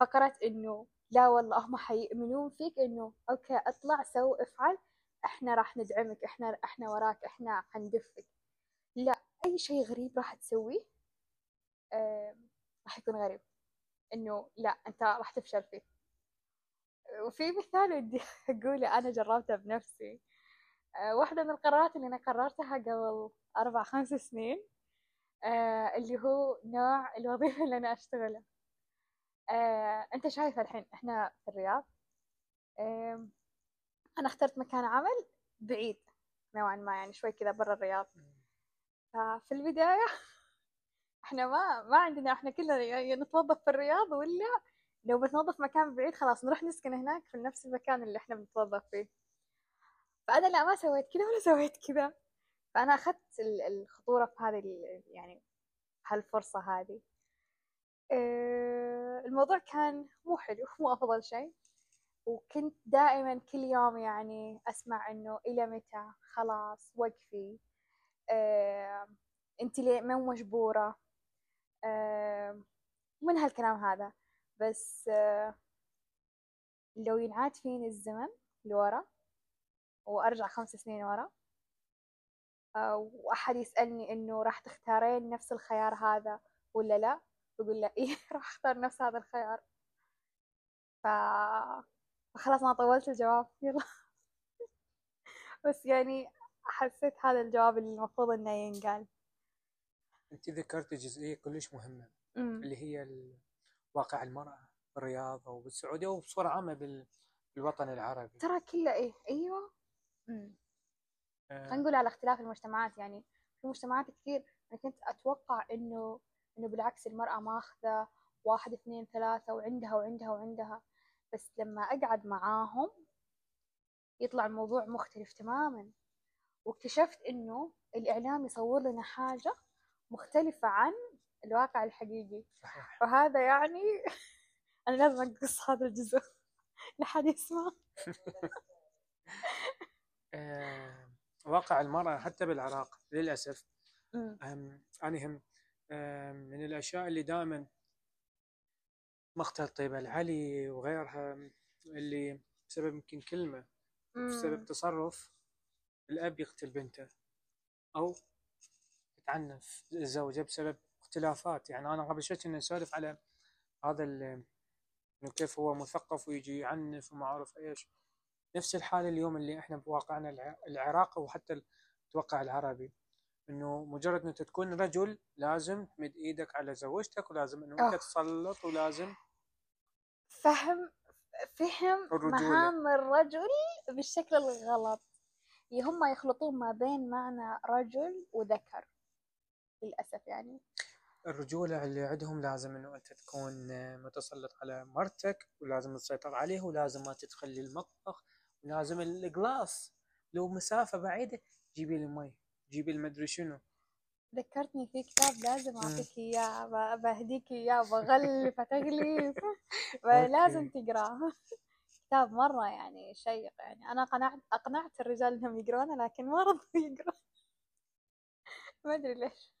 S1: فكرة إنه لا والله هم حيؤمنون فيك إنه okay اطلع so افعل. إحنا راح ندعمك. إحنا إحنا وراك. إحنا حندفك. لا أي شيء غريب راح تسويه آم، راح يكون غريب. إنه لا أنت راح تفشل فيه. وفي مثال ودي <laughs> أقوله أنا جربته بنفسي. آه، واحدة من القرارات اللي أنا قررتها قبل أربع <laughs> خمس سنين آه، اللي هو نوع الوظيفة اللي أنا أشتغلها. آه، أنت شايفة الحين إحنا في الرياض. أنا اخترت مكان عمل بعيد نوعا ما يعني شوي كذا برا الرياض. ففي البداية إحنا ما ما عندنا إحنا كلنا نتوظف في الرياض ولا لو بتنظف مكان بعيد خلاص نروح نسكن هناك في نفس المكان اللي إحنا بنتوظف فيه. فأنا لا ما سويت كذا ولا سويت كذا. فأنا أخذت ال- الخطورة في هذه يعني هالفرصة هذه. آه، الموضوع كان مو حلو مو أفضل شيء. وكنت دائما كل يوم يعني أسمع إنه إلى متى؟ خلاص وقفي. آه، أنت ليه مو مجبورة؟ آه، من هالكلام هذا؟ بس لو ينعاد فيني الزمن لورا وأرجع خمس سنين ورا آه، وأحد يسألني إنه راح تختارين نفس الخيار هذا ولا لا؟ بقول له <laughs> إيه راح أختار نفس هذا الخيار. ف فخلاص ما طولت الجواب. <laughs> يلا. بس يعني حسيت هذا الجواب اللي المفروض إنه ينقال.
S2: أنت ذكرت جزئية كلش مهمة
S1: أمم.
S2: اللي هي واقع المرأة بالرياض وبالسعوديه وبصوره عامة بال- بالوطن العربي.
S1: ترى كله إيه؟ أيوه. أمم.
S2: آه،
S1: خلينا نقول على اختلاف المجتمعات يعني في مجتمعات كثير أنا كنت أتوقع إنه إنه بالعكس المرأة ماخذة واحد اثنين ثلاثة وعندها وعندها وعندها بس لما أقعد معاهم يطلع الموضوع مختلف تماما. واكتشفت إنه الإعلام يصور لنا حاجة مختلفة عن الواقع الحقيقي.
S2: صحيح.
S1: وهذا يعني <laughs> أنا لازم انقص هذا الجزء <laughs> لحد يسمع. <laughs>
S2: آه، واقع المرأة حتى بالعراق للأسف.
S1: أمم.
S2: أم أنا هم من الأشياء اللي دائما مقتل طيبة العلي وغيرها اللي بسبب يمكن كلمة بسبب. تصرف الأب يقتل بنته أو تتعنف الزوجة بسبب اختلافات. يعني أنا قبل شوي كنا نسولف على هذا ال- إنه كيف هو مثقف ويجي يعنف وما أعرف إيش. نفس الحالة اليوم اللي إحنا بواقعنا الع- العراقي وحتى الواقع العربي. إنه مجرد أنت تكون رجل لازم تمد إيدك على زوجتك ولازم إنه أنت
S1: أوه.
S2: تسلط ولازم
S1: فهم فهم
S2: الرجولة.
S1: مهام الرجل بالشكل الغلط. هم يخلطون ما بين معنى رجل وذكر. للأسف يعني.
S2: الرجولة اللي عندهم لازم إنه أنت تكون متسلط على مرتك ولازم تسيطر عليه ولازم ما تدخل المطبخ ولازم الجلاس لو مسافة بعيدة جيبي لي مي جيبي المدري شنو.
S1: ذكرتني في كتاب لازم إياه ب- بهديك إياه بغلف <laughs> تغليف. لازم تقرأه. كتاب مرة يعني شيق يعني. أنا قنعت أقنعت الرجال إنهم يقرونه لكن ما رضوا يقرون <laughs> ما أدري ليش.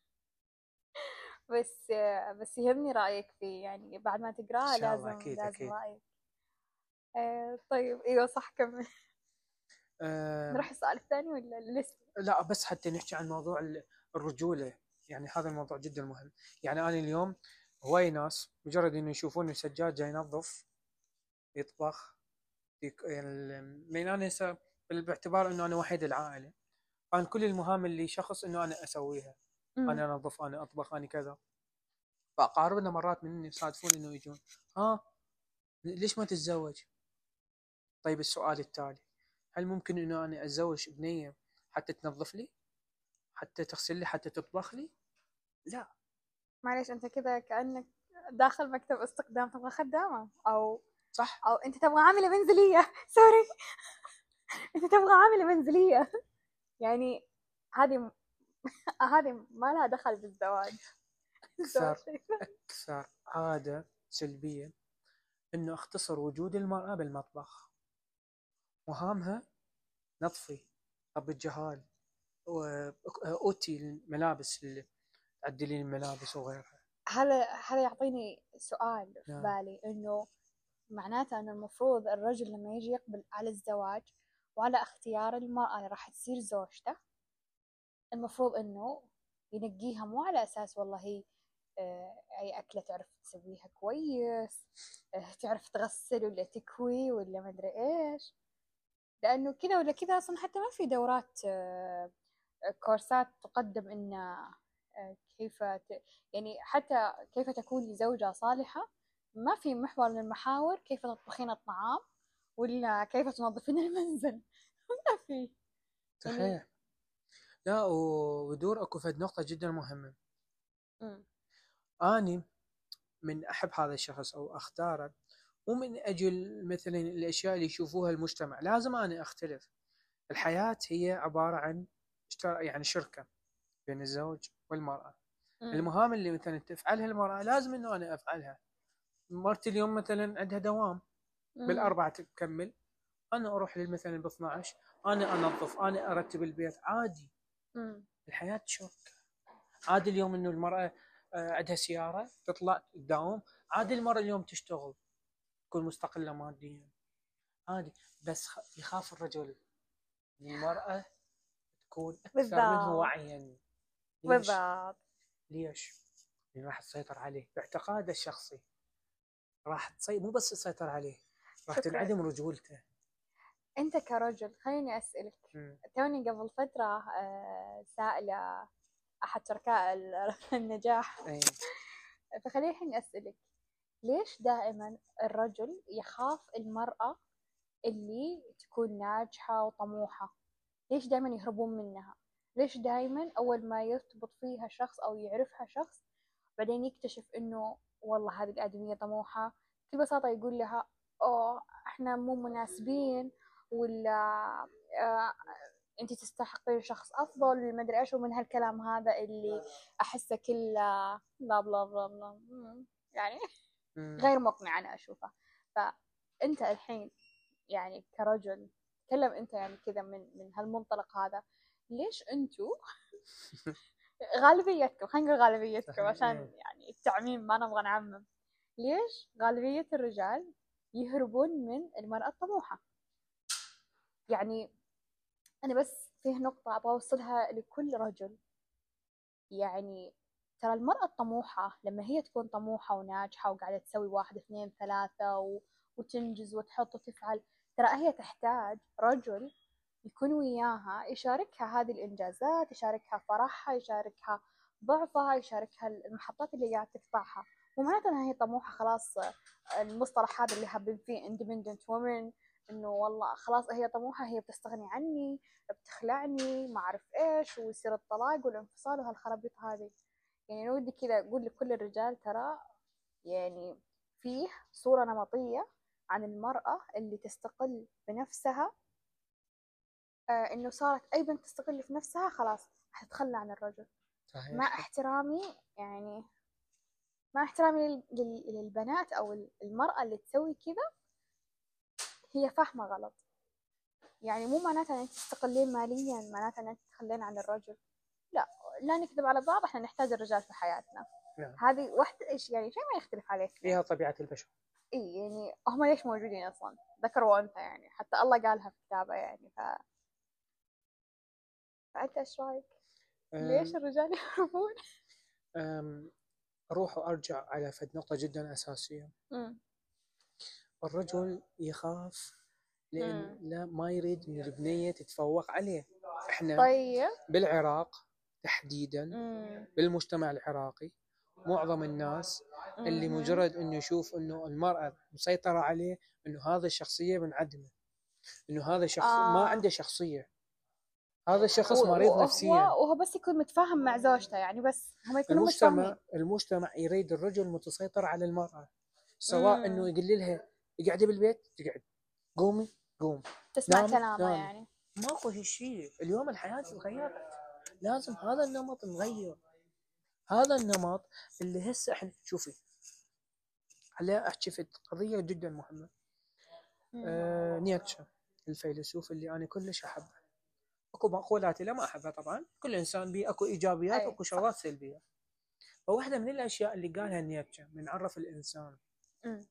S1: بس بس يهمني رأيك فيه يعني بعد ما تقرأه
S2: إن شاء الله،
S1: لازم
S2: أكيد،
S1: لازم
S2: أكيد.
S1: رأيك. آه، طيب إيوه صح كمل.
S2: آه
S1: نروح السؤال الثاني ولا لسه؟
S2: لا بس حتى نحكي عن موضوع ال- الرجولة. يعني هذا الموضوع جدا مهم. يعني أنا اليوم هواي ناس مجرد إنه يشوفون السجاد جاي ينظف يطبخ يعني أنا هسه باعتبار إنه أنا وحيد العائلة. أنا كل المهام اللي شخص إنه أنا أسويها.
S1: مم.
S2: أنا أنظف أنا أطبخ أنا كذا. فاقاربنا مرات من يصادفون إنه يجون. ها؟ ليش ما تتزوج؟ طيب السؤال التالي. هل ممكن إنه أنا أتزوج بنية حتى تنظف لي؟ حتى تغسل لي؟ حتى تطبخ لي؟ لا.
S1: معليش أنت كذا كأنك داخل مكتب استخدام. تبغى خدامة؟ أو
S2: صح.
S1: أو أنت تبغى عاملة منزلية. <laughs> سوري <laughs> أنت تبغى عاملة منزلية. يعني هذه هذه ما لها دخل بالزواج <laughs>
S2: أكثر أكثر عادة سلبية إنه أختصر وجود المرأة بالمطبخ. مهامها نظفي طب الجهال و- أوتي الملابس ال- تعدلين الملابس وغيرها.
S1: هذا هذا يعطيني سؤال في
S2: نعم.
S1: بالي إنه معناته إنه المفروض الرجل لما يجي يقبل على الزواج وعلى اختيار المرأة اللي راح تصير زوجته المفروض إنه ينقيها مو على أساس والله هي آه، أي أكلة تعرف تسويها كويس آه، تعرف تغسل ولا تكوي ولا مدري إيش لأنه كذا ولا كذا أصلا حتى ما في دورات آه، كورسات تقدم ان كيف. يعني حتى كيف تكوني زوجة صالحة ما في محور من المحاور كيف تطبخين الطعام ولا كيف تنظفين <laughs> المنزل ما في
S2: صحيح لا ودور أكو فد نقطة جدا مهمة
S1: مم.
S2: أني من أحب هذا الشخص أو أختاره مو من أجل مثلا الأشياء اللي يشوفوها المجتمع لازم أنا أختلف الحياة هي عبارة عن يعني شركة بين الزوج والمرأة
S1: مم.
S2: المهام اللي مثلا تفعلها المرأة لازم إنه أنا أفعلها مرتي اليوم مثلا عندها دوام
S1: مم.
S2: بالأربعة تكمل أنا أروح مثلا ب 12 أنا أنظف أنا أرتب البيت عادي. الحياة شركه عادي اليوم إنه المرأة آه، عندها سيارة تطلع تداوم عادي المرأة اليوم تشتغل تكون مستقلة ماديا. عادي. بس يخاف الرجل المرأة تكون
S1: أكثر.
S2: منه وعيا؟
S1: بالضبط.
S2: ليش؟ لأن راح تسيطر عليه. باعتقاده الشخصي. راح تصي... مو بس تسيطر عليه راح. تنعدم رجولته.
S1: أنت كرجل خليني
S2: أسألك.
S1: توني قبل فترة آه، سائلة أحد شركاء ال- <laughs> النجاح.
S2: أي. <laughs>
S1: فخليني الحين أسألك. ليش دائما الرجل يخاف المرأة اللي تكون ناجحة وطموحة؟ ليش دائما يهربون منها؟ ليش دائما أول ما يرتبط فيها شخص أو يعرفها شخص بعدين يكتشف إنه والله هذه الآدمية طموحة؟ بكل بساطة يقول لها أوه إحنا مو مناسبين. ولا آه انت تستحقين شخص أفضل مدري إيش ومن هالكلام هذا اللي أحسه كله بلا بلا بلا بلا. يعني. غير مقنع أنا أشوفه فأنت الحين يعني كرجل تكلم أنت يعني كذا من من هالمنطلق هذا ليش أنتوا <laughs> غالبيتكم خلينا نقول غالبيتكم. عشان يعني التعميم ما نبغى نعمم ليش غالبية الرجال يهربون من المرأة الطموحة يعني أنا بس فيه نقطة أبغى أوصلها لكل رجل. يعني ترى المرأة الطموحة لما هي تكون طموحة وناجحة وقاعدة تسوي واحد اثنين ثلاثة و... وتنجز وتحط وتفعل ترى هي تحتاج رجل يكون وياها يشاركها هذه الإنجازات يشاركها فرحها يشاركها ضعفها يشاركها المحطات اللي قاعد تقطعها. مو معناته إنها هي طموحة خلاص المصطلح هذا اللي حابين فيه independent women إنه والله خلاص هي طموحة هي بتستغني عني بتخلعني ما أعرف إيش ويصير الطلاق والانفصال وهالخرابيط هذه. يعني أنا ودي كذا أقول لكل الرجال ترى يعني فيه صورة نمطية عن المرأة اللي تستقل بنفسها آه إنه صارت أي بنت تستقل في نفسها خلاص حتتخلى عن الرجل.
S2: صحيح.
S1: مع احترامي يعني مع احترامي لل- لل- للبنات أو المرأة اللي تسوي كذا هي فاهمة غلط يعني مو معناتها إنك تستقلين ماليا معناتها إنك تتخلين عن الرجل لا لا نكذب على بعض إحنا نحتاج الرجال في حياتنا
S2: نعم.
S1: هذه واحدة إيش يعني شيء ما يختلف عليه
S2: فيها طبيعة البشر
S1: إي يعني هم ليش موجودين أصلا ذكر وانثى يعني حتى الله قالها في كتابه يعني ف فأنت إيش رأيك؟ ليش الرجال <laughs> يهربون؟
S2: أم، أروح وارجع على فد نقطة جدا أساسية
S1: أمم.
S2: الرجل يخاف لأن
S1: مم.
S2: لا ما يريد ان البنية تتفوق عليه إحنا
S1: طيب
S2: بالعراق تحديدا
S1: أمم.
S2: بالمجتمع العراقي معظم الناس اللي
S1: أمم.
S2: مجرد إنه يشوف إنه المرأة مسيطرة عليه إنه هذا الشخصية منعدمة إنه هذا شخص
S1: آه.
S2: ما عنده شخصية هذا الشخص مريض نفسيا
S1: وهو بس يكون متفاهم مع زوجته يعني بس هم يكونوا
S2: المجتمع
S1: متفاهمين
S2: المجتمع يريد الرجل متسيطر على المرأة سواء
S1: مم.
S2: إنه يقول لها اقعدي بالبيت تقعد. قومي قوم.
S1: تسمع كلامه. يعني.
S2: ماكو هالشيء اليوم الحياة تغيرت لازم هذا النمط نغير. هذا النمط اللي هسه إحنا شوفي. على أحكي في قضية جدا
S1: مهمة.
S2: آه نيتشه الفيلسوف اللي أنا كلش أحبه. أكو مقولات له ما أحبها طبعا. كل إنسان بيه أكو
S1: إيجابيات
S2: وأكو شغلات سلبيه فواحدة من الأشياء اللي قالها نيتشه من عرف الإنسان.
S1: أمم.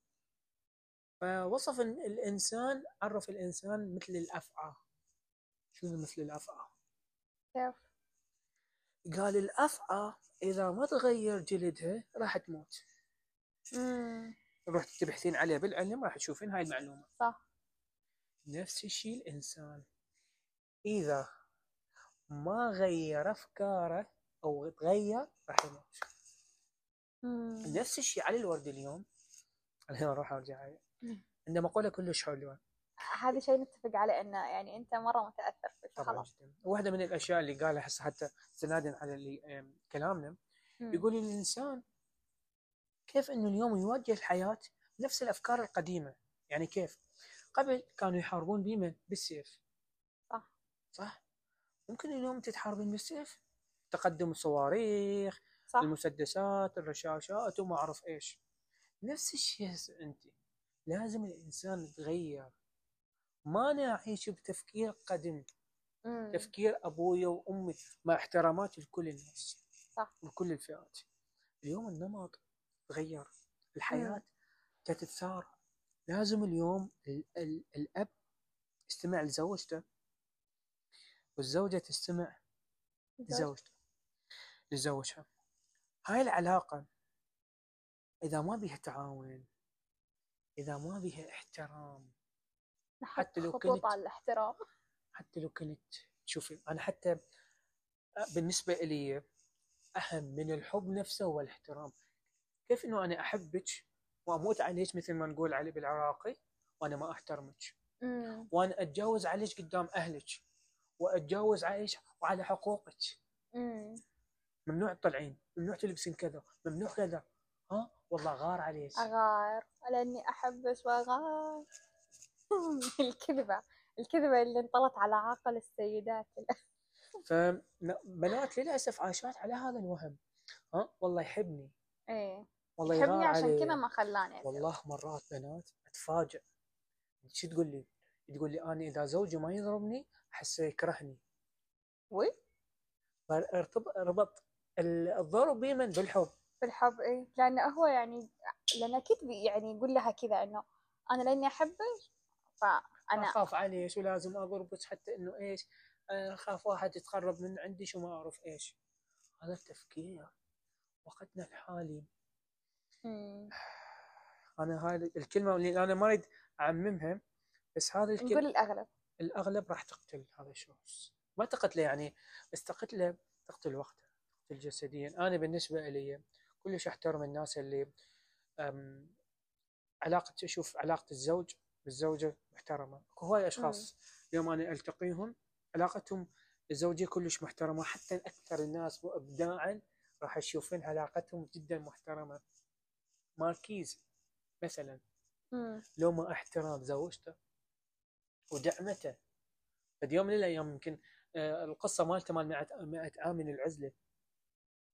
S2: فوصف إن الإنسان عرف الإنسان مثل الأفعى شنو مثل الأفعى
S1: كيف؟
S2: قال الأفعى إذا ما تغير جلدها راح تموت
S1: أمم.
S2: روح تبحثين عليه بالعلم راح تشوفين هاي المعلومة
S1: صح
S2: نفس الشيء الإنسان إذا ما غير أفكاره أو تغير راح يموت. نفس الشيء علي الورد اليوم <laughs> الحين أروح أرجع عليه. عنده مقولة كلش حلوة.
S1: هذا شيء نتفق عليه إنه يعني أنت مرة متأثر فيه خلاص.
S2: واحدة من الأشياء اللي قالها هسه حتى استنادا على اللي كلامنا. يقول الإنسان كيف إنه اليوم يواجه الحياة نفس الأفكار القديمة؟ يعني كيف؟ قبل كانوا يحاربون بمن بالسيف.
S1: صح.
S2: صح؟ ممكن اليوم تتحاربين بالسيف؟ تقدم الصواريخ
S1: صح.
S2: المسدسات الرشاشات وما أعرف إيش. نفس الشيء أنت. لازم الإنسان يتغير. ما نعيش بتفكير قديم. تفكير ابويا وأمي مع احترامات لكل الناس.
S1: صح.
S2: لكل الفئات. اليوم النمط تغير. الحياة تتسارع. لازم اليوم ال ال الأب يستمع لزوجته والزوجة تستمع لزوجته لزوجها. هاي العلاقة إذا ما بيها تعاون إذا ما بيها احترام حتى لو كنت-
S1: على الاحترام.
S2: حتى لو كنت شوفي أنا حتى بالنسبة لي أهم من الحب نفسه هو الاحترام. كيف إنه أنا أحبك وأموت عليك مثل ما نقول علي بالعراقي وأنا ما
S1: أحترمك.
S2: وأنا أتجاوز عليك قدام أهلك وأتجاوز عليك وعلى حقوقك. ممنوع تطلعين ممنوع تلبسين كذا ممنوع كذا. ها؟ والله غار عليك.
S1: أغار. لاني احبك واغار <laughs> الكذبة الكذبة اللي انطلت على عقل السيدات.
S2: فبنات للأسف عايشات على هذا الوهم. ها والله يحبني.
S1: إيه.
S2: والله
S1: يحبني عشان
S2: علي
S1: كذا ما خلاني.
S2: والله مرات بنات اتفاجئ شو تقول لي؟ تقول لي أنا إذا زوجي ما يضربني احسه يكرهني.
S1: وي؟
S2: ارتبط ربط الضرب بمن بالحب.
S1: بالحب إيه؟ لأنه هو يعني لأن أكيد يعني يقول لها كذا إنه أنا لأني أحبك فأنا
S2: أخاف عليك ولازم اضربك حتى إنه إيش أخاف واحد يتقرب من عندي شو ما أعرف إيش. هذا التفكير وقتنا الحالي.
S1: مم.
S2: أنا هاي الكلمة اللي أنا ما أريد أعممها بس هذا
S1: نقول
S2: الكلمة
S1: الأغلب.
S2: الأغلب راح تقتل هذا الشخص. ما تقتله يعني بس تقتله تقتل وقته تقتل جسديا. أنا بالنسبة لي كلش أحترم الناس اللي أم، علاقة أشوف علاقة الزوج بالزوجة محترمة. أكو هواي أشخاص يوم أنا ألتقيهم علاقتهم الزوجية كلش محترمة حتى أكثر الناس ابداعا راح يشوفون علاقتهم جدا محترمة. ماركيز مثلا.
S1: مم.
S2: لو ما احترام زوجته ودعمته. فد يوم من الأيام يمكن آه، القصة مالته مال 100 100 عام من العزلة.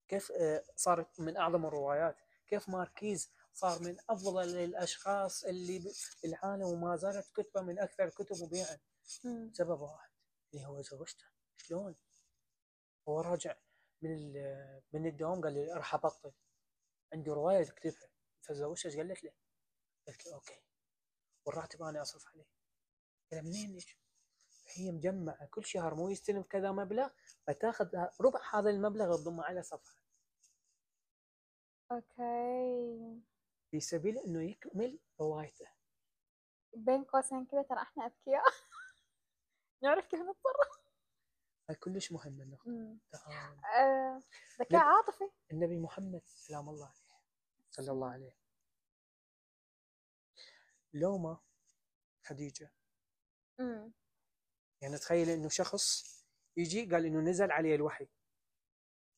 S2: كيف آه، صارت من أعظم الروايات كيف ماركيز صار من أفضل الأشخاص اللي بالعالم وما زالت كتبة من أكثر الكتب مبيعا. سبب واحد اللي هو زوجته شلون؟ هو راجع من من الدوام قال لي راح أبطل عندي رواية تكتبها فزوجها إيش قالت له؟ قالت له أوكي والراتب أنا أصرف عليه قال منين ليش؟ هي مجمعه كل شهر مو يستلم كذا مبلغ فتاخذ ربع هذا المبلغ تضمه على صفحة.
S1: أوكي.
S2: في سبيل إنه يكمل روايته
S1: بين قوسين كذا ترى إحنا أذكياء. <laughs> نعرف كيف نتصرف
S2: هاي كلش
S1: مم.
S2: تمام.
S1: آه، ذكاء عاطفي.
S2: النبي محمد سلام الله عليه. صلى الله عليه. لوما خديجة.
S1: مم.
S2: يعني تخيل إنه شخص يجي قال إنه نزل عليه الوحي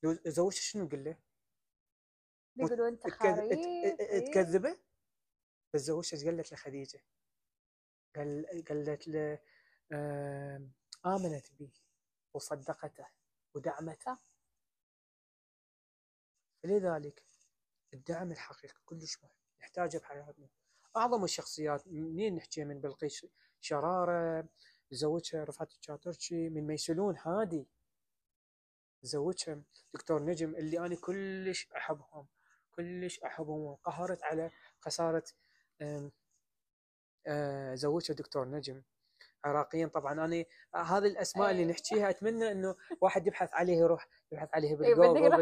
S2: لو- زوجته شنو قال له؟
S1: بيقولوا أنت.
S2: تكذبه بس زوجته قالت لخديجة؟ قال قالت له آمنت به وصدقته ودعمته فلذلك الدعم الحقيقي كلش مهم نحتاجه بحياتنا أعظم الشخصيات منين نحكي من بلقيس شرارة زوجها رفعت الشاطرشي من ميسلون هادي. زوجها دكتور نجم اللي أنا كلش أحبهم كلش أحبهم وانقهرت على خسارة زوجها دكتور نجم. عراقيا طبعا. أنا هذه الأسماء اللي
S1: أي.
S2: نحكيها أتمنى إنه واحد يبحث عليه يروح يبحث عليها
S1: اي
S2: بالجوجل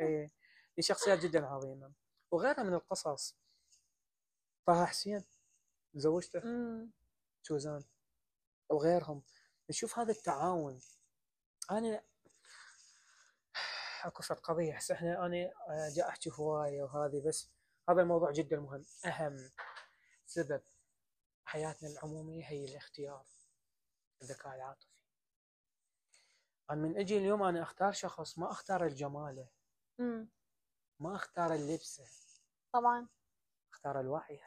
S2: إيه. دي شخصيات جدا عظيمة. وغيرها من القصص. طه حسين زوجته.
S1: مم.
S2: سوزان وغيرهم نشوف هذا التعاون. أنا <sighs> أكو فد قضيه هسه إحنا أنا آه، جاي أحكي هواية وهذه بس هذا الموضوع جدا مهم. أهم سبب حياتنا العمومية هي الاختيار الذكاء العاطفي. أنا من أجي اليوم أنا أختار شخص ما أختار الجماله.
S1: مم.
S2: ما أختار اللبسه
S1: طبعا.
S2: أختار الوعي.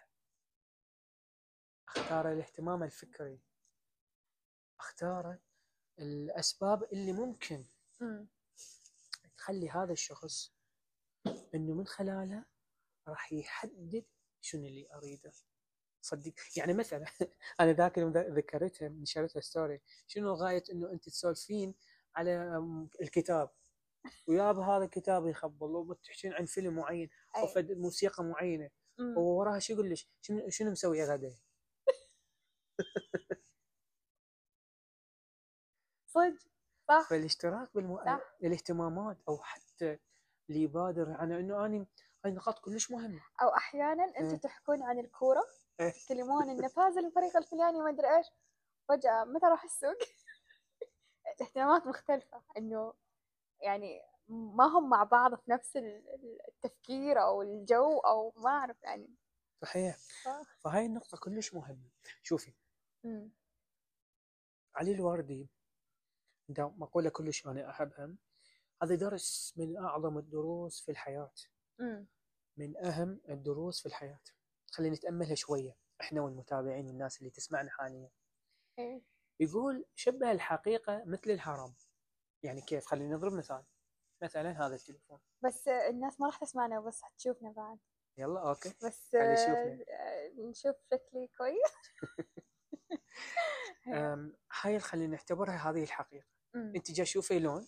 S2: أختار الاهتمام الفكري. اختار الأسباب اللي ممكن
S1: مم.
S2: تخلي هذا الشخص إنه من خلالها راح يحدد شنو اللي أريده. صدق. يعني مثلا <laughs> أنا ذاك ذكرتها نشرتها ستوري شنو غاية إنه أنت تسولفين على الكتاب؟ وياب هذا الكتاب يخبل وتحكين عن فيلم معين
S1: أو.
S2: فد موسيقى
S1: معينة.
S2: ووراها شو يقول لك؟ شنو شنو مسوي غدا <laughs>
S1: صدق صح
S2: فالاشتراك بالمو...
S1: صح.
S2: الاهتمامات أو حتى اللي يبادر على إنه اني هاي نقاط كلش مهمة
S1: أو أحيانا أنتم
S2: إيه.
S1: تحكون عن الكورة
S2: إيه.
S1: تكلمون انه فاز الفريق الفلاني ما أدري إيش فجأة متى راح السوق <laughs> اهتمامات مختلفة إنه يعني ما هم مع بعض في نفس ال- ال- التفكير أو الجو أو ما أعرف يعني
S2: صحيح
S1: صح.
S2: فهاي النقطة كلش مهمة شوفي
S1: مم.
S2: علي الوردي مقولة كلش أنا احبها هذا درس من أعظم الدروس في الحياة.
S1: مم.
S2: من أهم الدروس في الحياة. خلينا نتأملها شوية إحنا والمتابعين والناس اللي تسمعنا حاليا.
S1: إيه.
S2: يقول شبه الحقيقة مثل الهرم. يعني كيف؟ خلينا نضرب مثال. مثلا هذا التليفون.
S1: بس الناس ما راح تسمعنا بس حتشوفنا بعد.
S2: يلا okay.
S1: بس. آه، نشوف شكلي كويس. <laughs>
S2: هاي خلينا نعتبرها هذه الحقيقة.
S1: مم.
S2: انت جاي تشوفي لون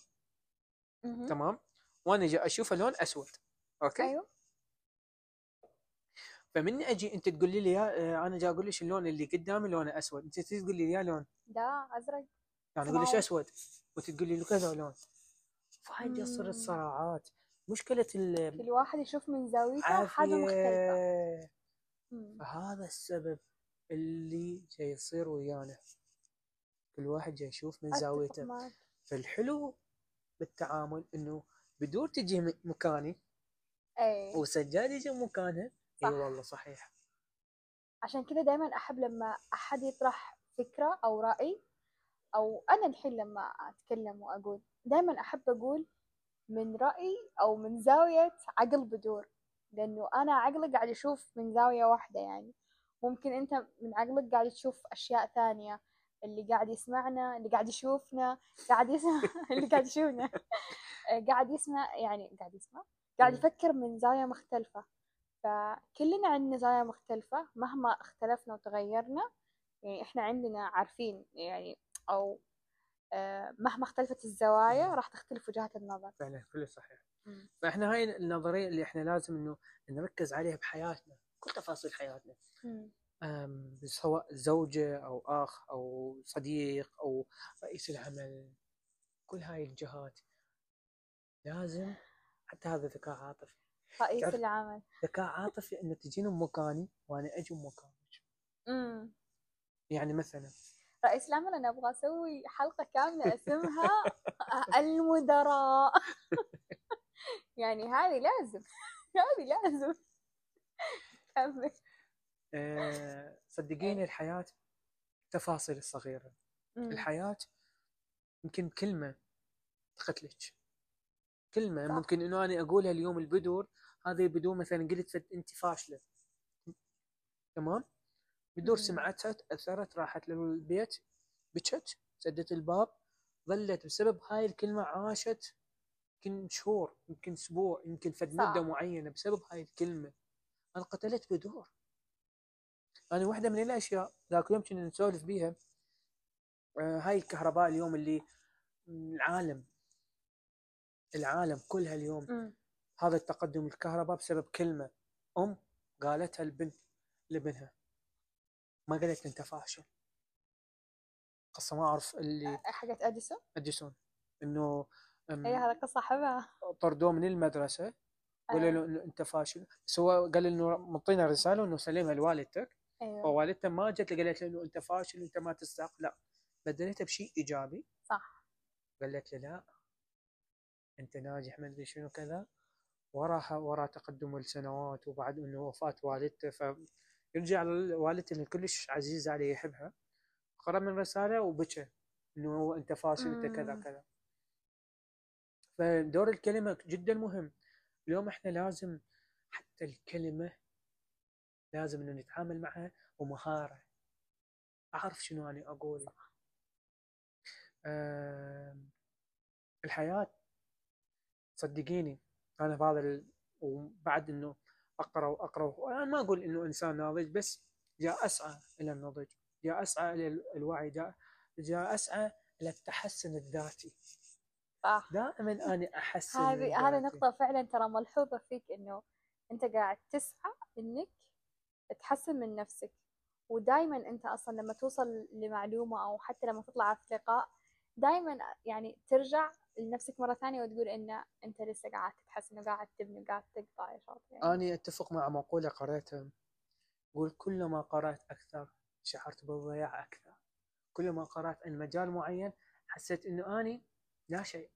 S1: مهم.
S2: تمام؟ وأنا جاي أشوفه لون أسود okay؟
S1: أيوه.
S2: فمن أجي أنت تقول لي يا آه، أنا جاي أقول لك اللون اللي قدامي لونه أسود. أنت تقول لي يا لون؟
S1: ده أزرق.
S2: يعني أقول لك. أسود وانت تقول لي كذا لون. فهاي تصير
S1: مم.
S2: الصراعات. مشكلة ال-
S1: كل واحد يشوف من زاويته حاجة مختلفة.
S2: عافيه
S1: مم.
S2: فهذا السبب اللي جاي يصير ويانا. كل واحد جاي يشوف من زاويته. فالحلو بالتعامل إنه بدون تجي مكاني.
S1: اي
S2: وسجاد يجي مكانها
S1: إي.
S2: والله صحيح.
S1: عشان كذا دائما أحب لما أحد يطرح فكرة أو رأي أو أنا الحين لما أتكلم وأقول دائما أحب أقول من رأي أو من زاوية عقل بدور. لأنه أنا عقلي قاعد يشوف من زاوية واحدة يعني. ممكن أنت من عقلك قاعد تشوف أشياء ثانية. اللي قاعد يسمعنا اللي قاعد يشوفنا قاعد يسمع <laughs> اللي قاعد يشوفنا آه، قاعد يسمع يعني قاعد يسمع قاعد. يفكر من زاوية مختلفة فكلنا عندنا زاوية مختلفة مهما اختلفنا وتغيرنا يعني إحنا عندنا عارفين يعني أو آه، مهما اختلفت الزوايا. راح تختلف وجهات النظر
S2: فعلا كله صحيح
S1: مم.
S2: فإحنا هاي النظرية اللي إحنا لازم إنه نركز عليها بحياتنا كل تفاصيل حياتنا
S1: مم.
S2: سواء زوجة أو أخ أو صديق أو رئيس العمل كل هاي الجهات. لازم حتى هذا ذكاء عاطفي.
S1: رئيس العمل.
S2: ذكاء عاطفي إنه تجيني بمكاني وأنا أجي بمكانك
S1: مم.
S2: يعني مثلا
S1: رئيس العمل أنا أبغى أسوي حلقة كاملة أسمها <laughs> المدراء. <laughs> يعني هذه لازم. <laughs> هذه لازم. كمل.
S2: صدقيني الحياة التفاصيل الصغيرة
S1: مم.
S2: الحياة يمكن كلمة تقتلك كلمة
S1: صح.
S2: ممكن إنه أنا أقولها اليوم البدور هذه البدور مثلا قلت فد أنت فاشلة تمام بدور. سمعتها تأثرت راحت للبيت بكت سدت الباب ظلت بسبب هاي الكلمة عاشت يمكن شهور يمكن أسبوع يمكن فد
S1: صح.
S2: مدة معينة بسبب هاي الكلمة أنا قتلت بدور أنا واحدة من الأشياء ذاك اليوم كنا نسولف بيها آه، هاي الكهرباء اليوم اللي العالم العالم كلها اليوم
S1: مم.
S2: هذا التقدم الكهرباء بسبب كلمة أم قالتها البنت لابنها. ما قالت انت فاشل. قصة ما أعرف اللي
S1: حقت أديسون؟
S2: أديسون. إنه أم،
S1: اي هذا قصة احبها
S2: طردوه من المدرسة قالوا
S1: أيوة.
S2: له أنت فاشل. هو قال إنه مطينا رسالة انه سلمها لوالدتك.
S1: أيوه.
S2: ووالدته ما جت قالت له انه أنت فاشل وانت ما تستحق. لا بدلتها بشيء إيجابي.
S1: صح.
S2: قالت له لا أنت ناجح ما أدري شنو كذا. وراها ورا تقدم السنوات وبعد إنه وفاة والدته فيرجع والدته اللي كلش عزيزه عليه يحبها. قرأ من رسالة وبكى إنه هو أنت فاشل أنت كذا. كذا. فدور الكلمة جدا مهم. اليوم إحنا لازم حتى الكلمة لازم إنه نتعامل معها ومهارة. أعرف شنو أنا أقول. آم، الحياة صدقيني أنا ال... وبعد إنه أقرأ وأقرأ وأنا ما أقول إنه إنسان ناضج بس جاء أسعى إلى النضج جاء أسعى إلى ال- الوعي جاء جاء أسعى إلى التحسن الذاتي.
S1: صح.
S2: دائما أنا أحسن
S1: هذه هذه. نقطة فعلا ترى ملحوظة فيك إنه أنت قاعد تسعى إنك تحسن من نفسك. ودائما أنت أصلا لما توصل لمعلومة أو حتى لما تطلع في لقاء دائما يعني ترجع لنفسك مرة ثانية وتقول إن أنت لسه قاعد تتحسن وقاعد تبني وقاعد تقطع يا شاطر يعني.
S2: أنا أتفق مع مقولة قرأتها يقول كلما قرأت أكثر شعرت بالضياع أكثر. كلما قرأت عن مجال معين حسيت إنه أنا لا شيء.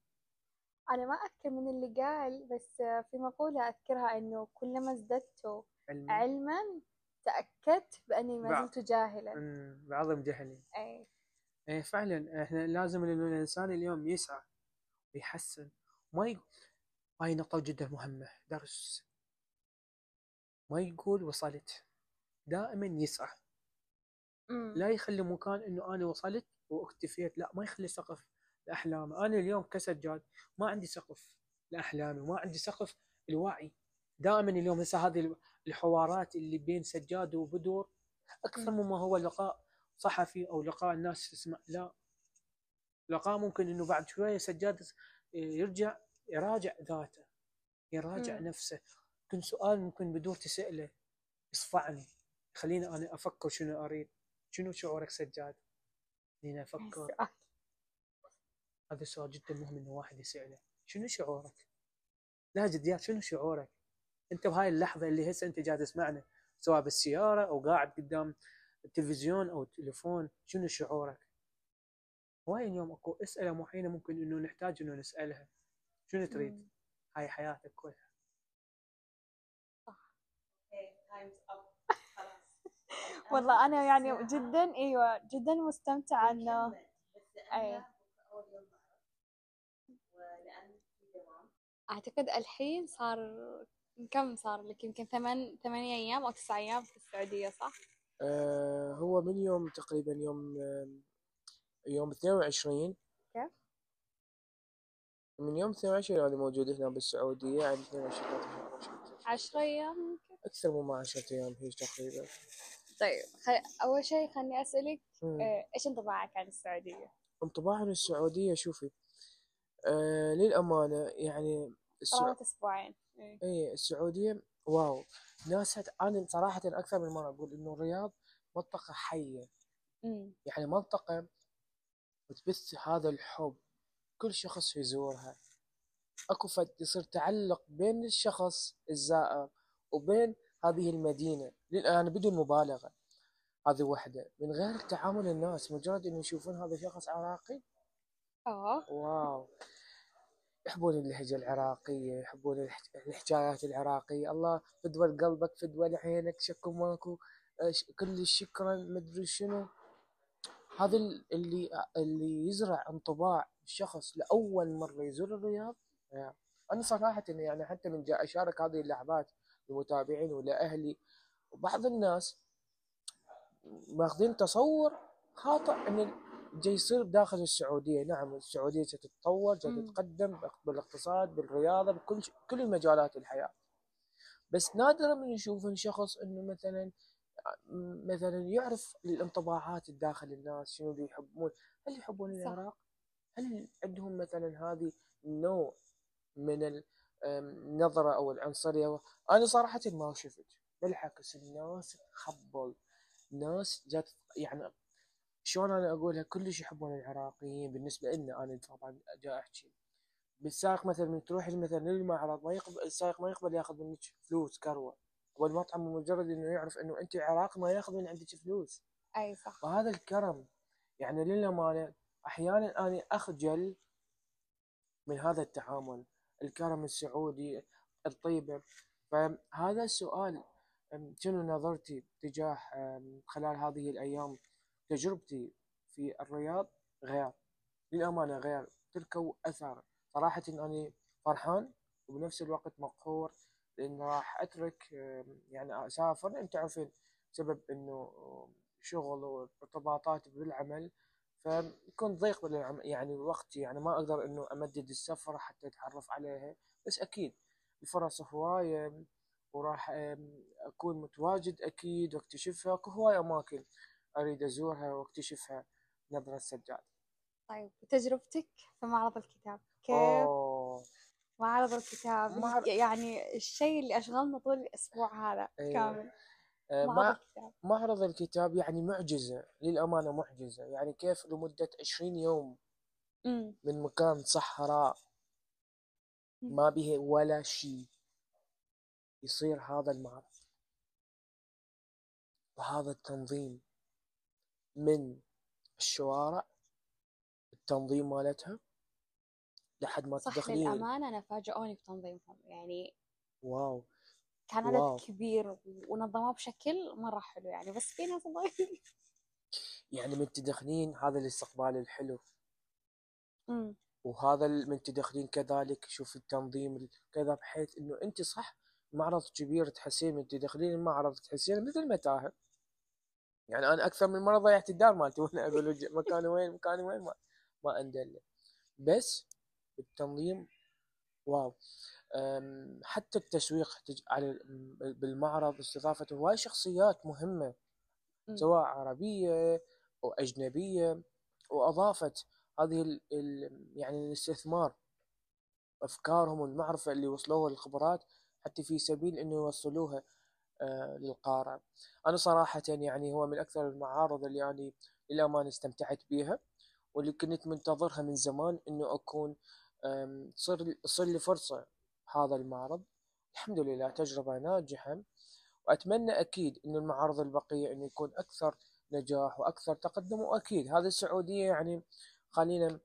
S1: أنا ما أذكر من اللي قال بس في مقولة أذكرها إنه كلما ازددت
S2: علمي
S1: علما تأكدت بأني ما. زلت جاهلا.
S2: من بعضهم جهلي
S1: اي
S2: إيه فعلا إحنا لازم إنه الإنسان اليوم يسعى ويحسن. ما ي... هاي نقطة جدا مهمة درس. ما يقول وصلت. دائما يسعى.
S1: أمم.
S2: لا يخلي مكان إنه أنا وصلت وأكتفيت. لا ما يخلي سقف لاحلامه أنا اليوم كسجاد ما عندي سقف لأحلامي. ما عندي سقف الوعي. دائما اليوم هسه هذه الحوارات اللي بين سجاد وبدور أكثر
S1: مم.
S2: مما هو لقاء صحفي أو لقاء الناس تسمع لا لقاء ممكن إنه بعد شوية سجاد يرجع يراجع ذاته يراجع
S1: مم.
S2: نفسه كل سؤال ممكن بدور تسأله يصفعني يخليني أنا أفكر شنو أريد شنو شعورك سجاد؟ خليني أفكر
S1: السؤال.
S2: هذا سؤال جدا مهم إنه واحد يسأله شنو شعورك؟ لا جديات شنو شعورك؟ انت بهاي اللحظة اللي هسه انت قاعد تسمعنا سواء بالسيارة أو قاعد قدام التلفزيون أو التليفون شنو شعورك؟ هواي اليوم أكو أسئلة معينة ممكن إنه نحتاج إنه نسألها شنو تريد؟ هاي حياتك كلها <laughs>
S1: والله أنا يعني جدا إيوه جدا مستمتعة انه أي. أعتقد الحين صار كم صار لك يمكن ثمان ثمانية أيام أو تسعة أيام في السعودية صح؟
S3: آه هو من يوم تقريبا يوم آه يوم 22
S1: كيف؟
S3: من يوم 22 أنا موجود هنا بالسعودية يعني 22 23
S1: عشرة أيام يمكن
S3: أكثر من 10 أيام هيك تقريبا
S1: طيب خ... أول شيء خليني أسألك
S3: مم.
S1: آه، إيش انطباعك عن السعودية؟
S3: انطباع عن السعودية شوفي آه للأمانة يعني السع...
S1: قرابة أسبوعين إيه.
S3: اي السعودية واو. ناس هت... أنا صراحة أكثر من مرة أقول إنه الرياض منطقة حية.
S1: أمم.
S3: يعني منطقة بتبث هذا الحب. كل شخص يزورها. أكو فد يصير تعلق بين الشخص الزائر وبين هذه المدينة. لل- يعني بدون مبالغة. هذه وحدة. من غير تعامل الناس مجرد إنه يشوفون هذا شخص عراقي؟
S1: آه.
S3: واو. يحبون اللهجة العراقية يحبون الح- الحكايات العراقية. الله فدوى قلبك فدوى عينك شكو ماكو. آه، كل شكرا مدري شنو. هذا ال- اللي اللي يزرع انطباع الشخص لأول مرة يزور الرياض. يا. أنا صراحة يعني حتى من جاء أشارك هذه اللحظات للمتابعين ولأهلي. وبعض الناس ماخذين تصور خاطئ ان جاي يصير داخل السعودية، نعم السعودية ستتطور،. ستتقدم بالاقتصاد، بالرياضة، بكل ش- كل المجالات الحياة. بس نادرا من يشوفون شخص إنه مثلا مثلا يعرف الانطباعات الداخل الناس شنو اللي يحبون، هل يحبون. العراق؟ هل عندهم مثلا هذه النوع من النظره أو العنصرية؟ أنا صراحة ما شفت، بالعكس الناس خبل ناس جات يعني شلون أنا أقولها كلش يحبون العراقيين. بالنسبة لنا أنا طبعا جاي أحكي. بالسائق مثلا من تروح مثلا للمعرض ما يقبل السائق ما يقبل ياخذ منك فلوس كروة. والمطعم مجرد إنه يعرف إنه أنت عراقي ما ياخذ من عندك فلوس.
S1: أي صح.
S3: وهذا الكرم. يعني للامانه أحيانا أنا اخجل من هذا التعامل. الكرم السعودي الطيبه فهذا السؤال شنو نظرتي تجاه خلال هذه الأيام؟ تجربتي في الرياض غير للأمانة غير. تركوا أثر. صراحة أني فرحان وبنفس الوقت مقهور لأن راح أترك أم، يعني أسافر. أنت تعرفين بسبب أم، شغل وارتباطات بالعمل فيكون ضيق بالعم- يعني وقتي. يعني ما أقدر إنه أمدد السفر حتى أتعرف عليها. بس أكيد الفرص هواية وراح أم، أكون متواجد أكيد وأكتشفها اكو هوايه اماكن أريد أزورها وأكتشفها نظرة السجاد.
S1: طيب وتجربتك في معرض الكتاب؟ كيف؟
S3: أوه.
S1: معرض الكتاب
S3: معرض-
S1: يعني الشيء اللي أشغلنا طول الأسبوع هذا
S3: أيوة.
S1: كامل.
S3: آه،
S1: معرض
S3: مع
S1: الكتاب.
S3: معرض الكتاب يعني معجزة للأمانة معجزة. يعني كيف لمدة 20 يوم. من مكان صحراء. ما به ولا شيء يصير هذا المعرض. وهذا التنظيم. من الشوارع التنظيم مالتها لحد ما
S1: صح
S3: تدخلين.
S1: للأمانة أنا فاجئوني بتنظيمهم يعني
S3: wow.
S1: كان
S3: wow.
S1: عدد كبير ونظموه بشكل مرة حلو يعني بس في ناس ضايقين.
S3: يعني من تدخلين هذا الاستقبال الحلو.
S1: أمم.
S3: وهذا من تدخلين كذلك شوف التنظيم ال- كذا بحيث إنه أنت صح معرض كبير تحسين من تدخلين المعرض تحسين مثل المتاهه يعني أنا أكثر من مرة ضيعت الدار مالتي <laughs> وأنا أقول مكاني وين مكاني وين ما ما اندل بس التنظيم واو. حتى التسويق على ال- بالمعرض استضافة هواي شخصيات
S1: مهمة.
S3: سواء عربية أو أجنبية وأضافت هذه ال ال يعني الاستثمار. أفكارهم والمعرفة اللي وصلوها الخبرات حتى في سبيل إنه يوصلوها. للقارئ. أنا صراحة يعني هو من أكثر المعارض اللي يعني للأمانة استمتعت بها واللي كنت منتظرها من زمان إنه أكون آم، تصير لي فرصة هذا المعرض. الحمد لله تجربة ناجحة وأتمنى أكيد انه المعارض البقية إنه يكون أكثر نجاح وأكثر تقدم وأكيد هذه السعودية يعني خلينا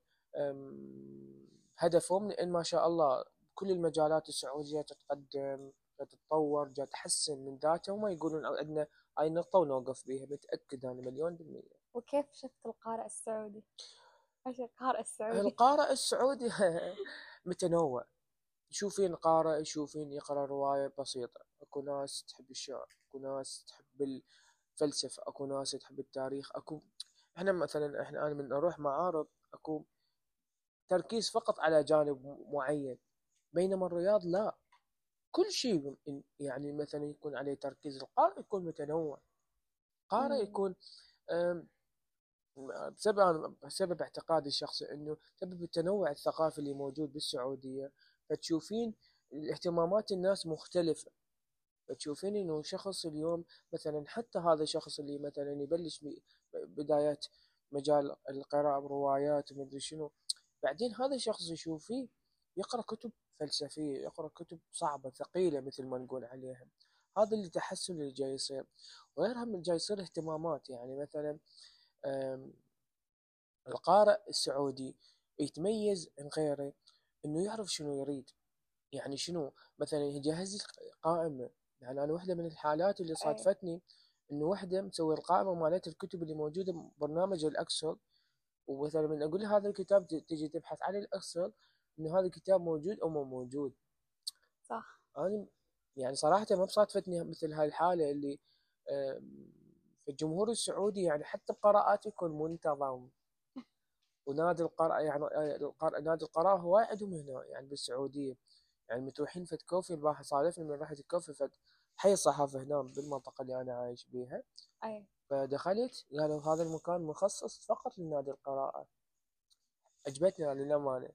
S3: هدفهم لأن ما شاء الله كل المجالات السعودية تتقدم تتطور جا تحسن من ذاتها وما يقولون عندنا هاي نقطة ونوقف بيها. متاكد أنا مليون بالمية.
S1: وكيف شفت القارئ السعودي؟ إيش القارئ السعودي؟
S3: القارئ السعودي <laughs> متنوع. تشوفين قارئ يشوفين يقرأ رواية بسيطة. أكو ناس تحب الشعر أكو ناس تحب الفلسفة أكو ناس تحب التاريخ. أكو إحنا مثلا إحنا أنا من أروح معارض أكو تركيز فقط على جانب معين. بينما الرياض لا. كل شيء يعني مثلا يكون عليه تركيز القارئ يكون متنوع قارئ. يكون بسبب بسبب اعتقادي الشخصي إنه بسبب التنوع الثقافي اللي موجود بالسعودية فتشوفين اهتمامات الناس مختلفة فتشوفين إنه شخص اليوم مثلا حتى هذا الشخص اللي مثلا يبلش بدايات مجال القراءة بروايات ومدري شنو بعدين هذا الشخص يشوفيه يقرأ كتب فلسفية يقرأ كتب صعبة ثقيلة مثل ما نقول عليها. هذا اللي تحسن اللي جاي يصير. وغيرها من جاي يصير اهتمامات يعني مثلا القارئ السعودي يتميز عن غيره إنه يعرف شنو يريد. يعني شنو؟ مثلا يجهز قائمة يعني أنا واحدة من الحالات اللي صادفتني إنه وحدة مسوي القائمة مالت الكتب اللي موجودة ببرنامج الأكسل. ومثلا من أقول هذا الكتاب تجي تبحث عن الأكسل انه هذا الكتاب موجود أو مو موجود.
S1: صح.
S3: أنا يعني صراحة ما بصادفتني مثل هاي الحالة اللي في الجمهور السعودي يعني حتى بقراءات يكون منتظم. <laughs> ونادي القراءة يعني نادي القراءة هواي عندهم هنا يعني بالسعودية. يعني متروحين فد كوفي البارحة صادفني من رحت الكوفي فد حي الصحافة هنا بالمنطقة اللي أنا عايش بيها.
S1: أي.
S3: فدخلت قالوا هذا المكان مخصص فقط لنادي القراءة. عجبتني للأمانة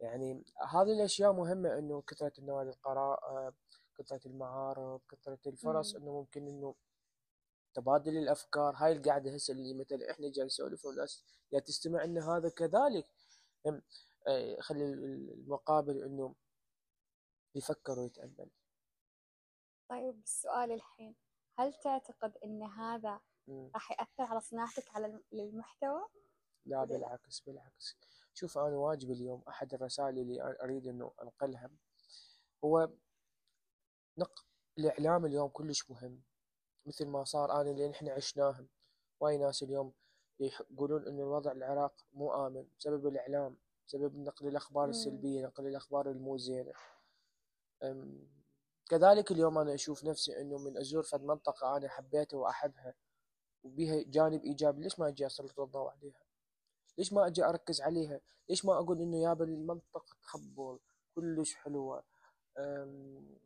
S3: يعني هذه الأشياء مهمة إنه كثرة النوادي القراءة كثرة المعارض كثرة الفرص إنه ممكن إنه تبادل الأفكار. هاي القعدة هسه اللي مثلا إحنا جالس نسولف والناس يا تستمع إن هذا كذلك. آه، خلي المقابل إنه يفكر ويتأمل.
S1: طيب السؤال الحين هل تعتقد إن هذا راح يأثر على صناعتك على المحتوى؟
S3: لا؟ بالعكس بالعكس. شوف أنا واجب اليوم أحد الرسائل اللي أريد أنه أنقلها. هو نق الإعلام اليوم كلش مهم. مثل ما صار أنا اللي نحن عشناهم. واي ناس اليوم يقولون أن الوضع العراق مو آمن بسبب الإعلام بسبب نقل الأخبار السلبية نقل الأخبار المو زينة كذلك اليوم أنا أشوف نفسي أنه من أزور فد منطقة أنا حبيتها وأحبها وبيها جانب إيجابي. ليش ما أجي أسلط الضوء عليها؟ ليش ما أجي أركز عليها؟ ليش ما أقول أنه يابا المنطقة تخبل كلش حلوة.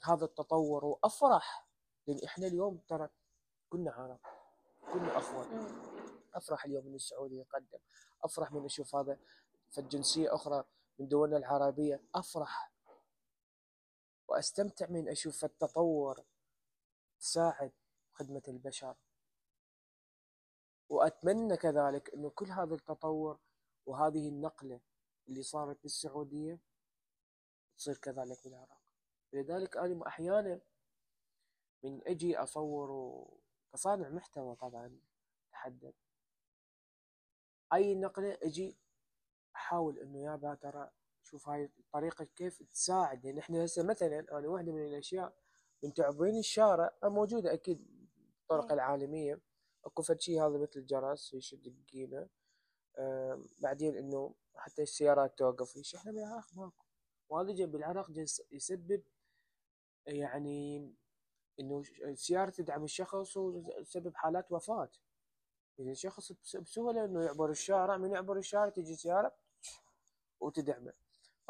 S3: هذا التطور وأفرح. لأن إحنا اليوم ترى كنا عرب. كنا أخوة. أفرح اليوم من السعودي يقدم أفرح من أشوف هذا فالجنسية أخرى من دولنا العربية. أفرح. وأستمتع من أشوف التطور تساعد خدمة البشر. وأتمنى كذلك أنه كل هذا التطور وهذه النقلة اللي صارت بالسعودية تصير كذلك بالعراق لذلك أنا أحيانا من أجي أصور كصانع محتوى طبعا تحدد أي نقلة أجي أحاول أنه يابا ترى شوف هاي الطريقة كيف تساعد. يعني إحنا هسه مثلا أنا واحدة من الأشياء من تعبرين الشارع موجودة أكيد بالطرق العالمية. أكو فد شيء هذا مثل الجرس يشد القيمة آه بعدين إنه حتى السيارات توقف. ليش إحنا بالعراق؟ ماكو. وهذا بالعراق يسبب يعني إنه السيارة تدعم الشخص وتسبب حالات وفاة. يعني الشخص بسهولة إنه يعبر الشارع من يعبر الشارع تجي سيارة وتدعمه.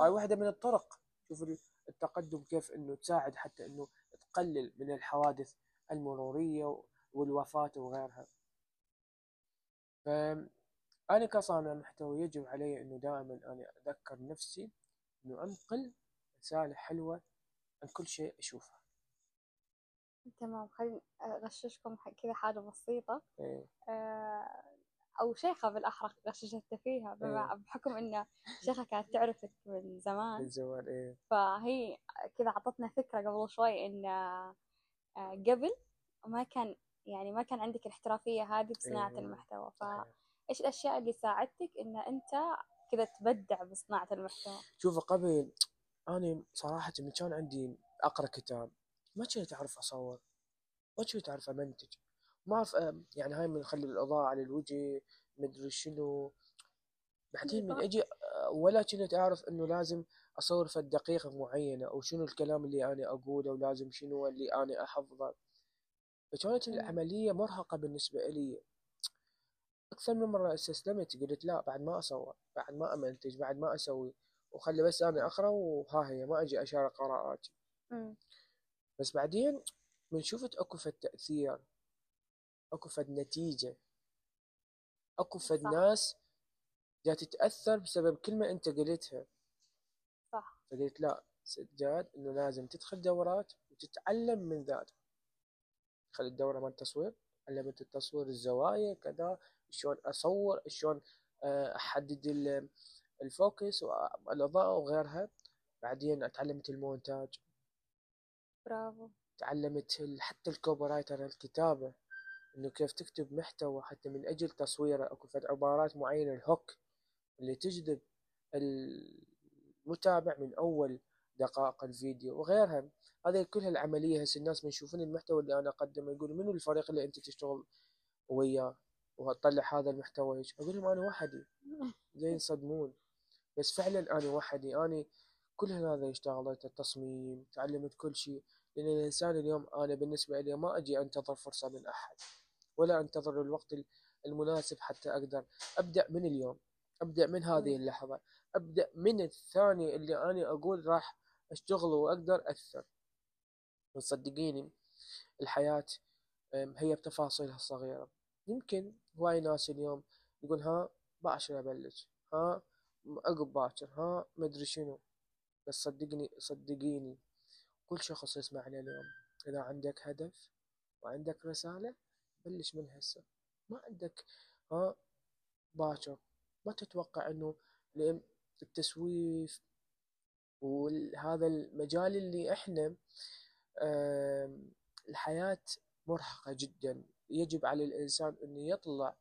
S3: هاي واحدة من الطرق. شوف التقدم كيف إنه تساعد حتى إنه تقلل من الحوادث المرورية والوفاة وغيرها. فأنا كصانع محتوى يجب علي أنه دائما أنا أذكر نفسي أنه أنقل رسالة حلوة عن كل شيء أشوفه.
S1: تمام خليني أغششكم كذا حاجة بسيطة.
S3: إيه.
S1: آه أو شيخة بالاحرى غششت فيها إيه. بحكم أن شيخة كانت تعرفك من زمان.
S3: من زمان إيه.
S1: فهي كذا أعطتنا فكرة قبل شوي إن آه، قبل ما كان يعني ما كان عندك الاحترافية هذه بصناعه إيه. المحتوى. فايش الأشياء اللي ساعدتك إن أنت كذا تبدع بصناعة المحتوى؟
S3: شوف قبل أنا صراحة من كان عندي أقرأ كتاب ما كنت أعرف أصور ما كنت أعرف أمنتج. ما أعرف يعني هاي من خلي الاضاءة على الوجه مدري شنو. بعدين من أجي ولا كنت أعرف إنه لازم أصور في الدقيقة معينة أو شنو الكلام اللي أنا أقوله ولازم شنو اللي أنا أحفظه. فكانت العملية مرهقة بالنسبة لي أكثر من مرة استسلمت قلت لا بعد ما اصور بعد ما أمنتج بعد ما أسوي وخلي بس أنا أقرأ وها هي ما أجي اشارك قراءاتي. بس بعدين من شفت أكو في التأثير أكو فد نتيجة أكو فد ناس جا تتأثر بسبب كلمة أنت قلتها.
S1: صح.
S3: فقلت لا سجاد إنه لازم تدخل دورات وتتعلم من ذاتك. تدخل الدورة مال التصوير علمت التصوير الزوايا كذا شلون أصور شلون آه، أحدد ال- الـ focus والاضاءة وغيرها. بعدين تعلمت المونتاج.
S1: برافو.
S3: تعلمت حتى الـ copywriter الكتابة إنه كيف تكتب محتوى حتى من أجل تصويره. أكو فد عبارات معينة الـ hook اللي تجذب المتابع من أول دقائق الفيديو وغيرها. هذه كلها العملية هسه الناس من يشوفون المحتوى اللي أنا أقدمه يقولوا منو الفريق اللي أنت تشتغل وياه؟ وتطلع هذا المحتوى هيك. أقول لهم أنا وحدي. زين ينصدمون بس فعلا أنا وحدي. أنا كل هذا اشتغلت التصميم تعلمت كل شيء. لأن الإنسان اليوم أنا بالنسبة لي ما أجي أنتظر فرصة من أحد ولا أنتظر الوقت المناسب حتى أقدر. أبدأ من اليوم. أبدأ من هذه
S1: مم.
S3: اللحظة. أبدأ من الثانية اللي أنا أقول راح أشتغل وأقدر اثر وصدقيني الحياة أم، هي بتفاصيلها الصغيرة. يمكن هواي ناس اليوم يقول ها باكر ابلش ها عقب باكر. ها مدري شنو. بس صدقني صدقيني كل شخص يسمعنا اليوم. إذا عندك هدف وعندك رسالة بلش من هسه. ما عندك ها باكر. ما تتوقع لأن التسويف وهذا المجال اللي إحنا آم، الحياة مرهقة جدا. يجب على الإنسان إنه يطلع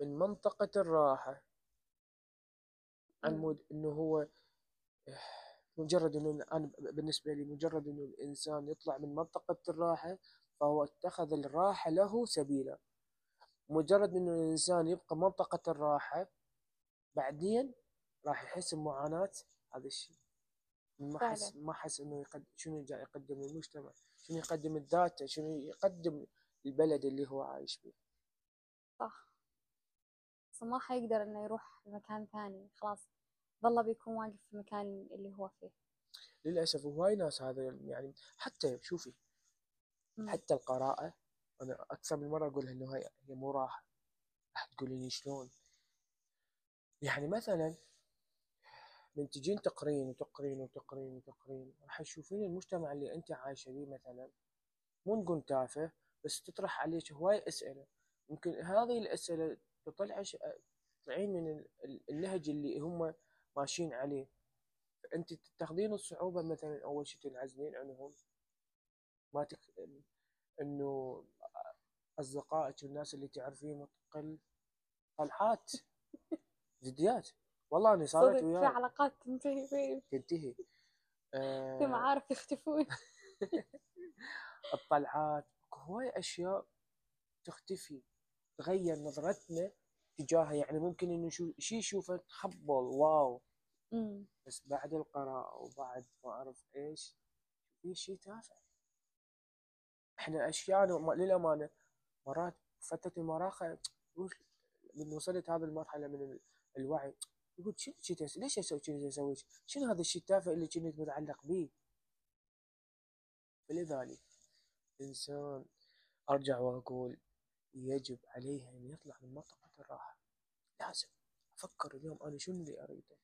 S3: من منطقة الراحة. عن. مود إنه هو مجرد إنه أنا بالنسبة لي مجرد إنه الإنسان يطلع من منطقة الراحة فهو اتخذ الراحة له سبيلا. مجرد إنه الإنسان يبقى منطقة الراحة بعدين راح يحس بمعاناة هذا الشيء. ما حس. ما حس إنه يقدم شنو جاي يقدم للمجتمع؟ شنو يقدم الذات؟ شنو يقدم البلد اللي هو عايش فيه.
S1: صح. بس ما حيقدر إنه يروح لمكان ثاني. خلاص ظل بيكون واقف في المكان اللي هو فيه.
S3: للأسف هواي ناس هذا يعني حتى شوفي
S1: مم.
S3: حتى القراءة أنا أكثر من مرة أقولها إنه هي هي مو تقولي لي شلون؟ يعني مثلا من تجين تقرين وتقرين وتقرين وتقرين. راح تشوفين المجتمع اللي أنت عايشة فيه مثلا. مو نقول تافه بس تطرح عليك هواي أسئلة. ممكن هذه الأسئلة تطلعش تطلعين من ال- ال- النهج اللي هم ماشيين عليه. فأنت تاخذين الصعوبة مثلا أول شيء تنعزلين عنهم. ما تك... إنه أصدقائك والناس اللي تعرفيهم تقل. طلعات. جديات والله أني صارت
S1: صدق في علاقات تنتهي في
S3: تنتهي. <laughs>
S1: في
S3: آه.
S1: معارف يختفون. <laughs>
S3: الطلعات هواي أشياء تختفي تغير نظرتنا تجاهها. يعني ممكن إنه شو شيء يشوفه تخبل واو.
S1: مم.
S3: بس بعد القراءة وبعد ما أعرف إيش في شيء تافه. إحنا أشياء للأمانة مرات المراهقة تقول من وصلت هذه المرحلة من ال- الوعي. يقول شنو شي تس... ليش أسوي شنو أسوي؟ شنو هذا الشيء التافه اللي كنت متعلق به فلذلك الإنسان أرجع وأقول يجب عليه أن يطلع من منطقة الراحة. لازم. أفكر اليوم أنا شنو اللي أريده؟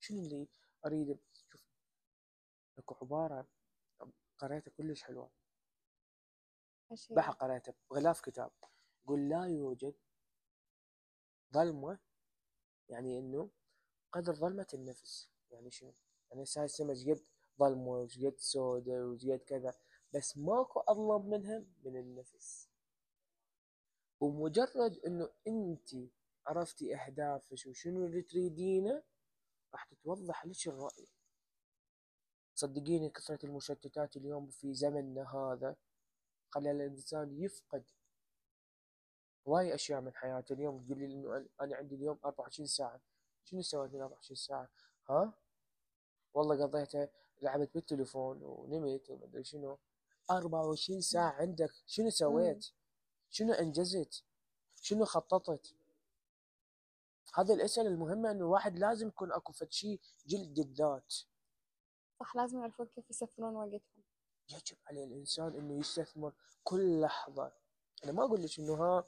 S3: شنو اللي أريده؟ شوف أكو عبارة قريتها كلش
S1: حلوة؟
S3: بحق قريته غلاف كتاب. يقول لا يوجد ظلمة يعني إنه قدر ظلمة النفس. يعني شنو؟ يعني هاي السما قد ظلمة وشقد سودة وشقد كذا بس ماكو اظلم منها من النفس. ومجرد إنه أنت عرفتي أهدافك وشنو اللي تريدينه راح تتوضح لك الرؤية صدقيني كثرة المشتتات اليوم في زمننا هذا خلى الإنسان يفقد هواي أشياء من حياته اليوم تقول لي إنه أنا- عندي اليوم 24 ساعة. شنو سويت من 24 ساعة؟ ها؟ والله قضيتها لعبت بالتليفون ونمت ومدري شنو. 24 ساعة عندك. شنو سويت؟ شنو أنجزت؟ شنو خططت؟ هذه الأسئلة المهمة إنه الواحد لازم يكون أكو فد شيء جلد الذات.
S1: صح لازم يعرفون كيف يسفرون وقتهم.
S3: يجب على الإنسان إنه يستثمر كل لحظة. أنا ما أقول لك إنه ها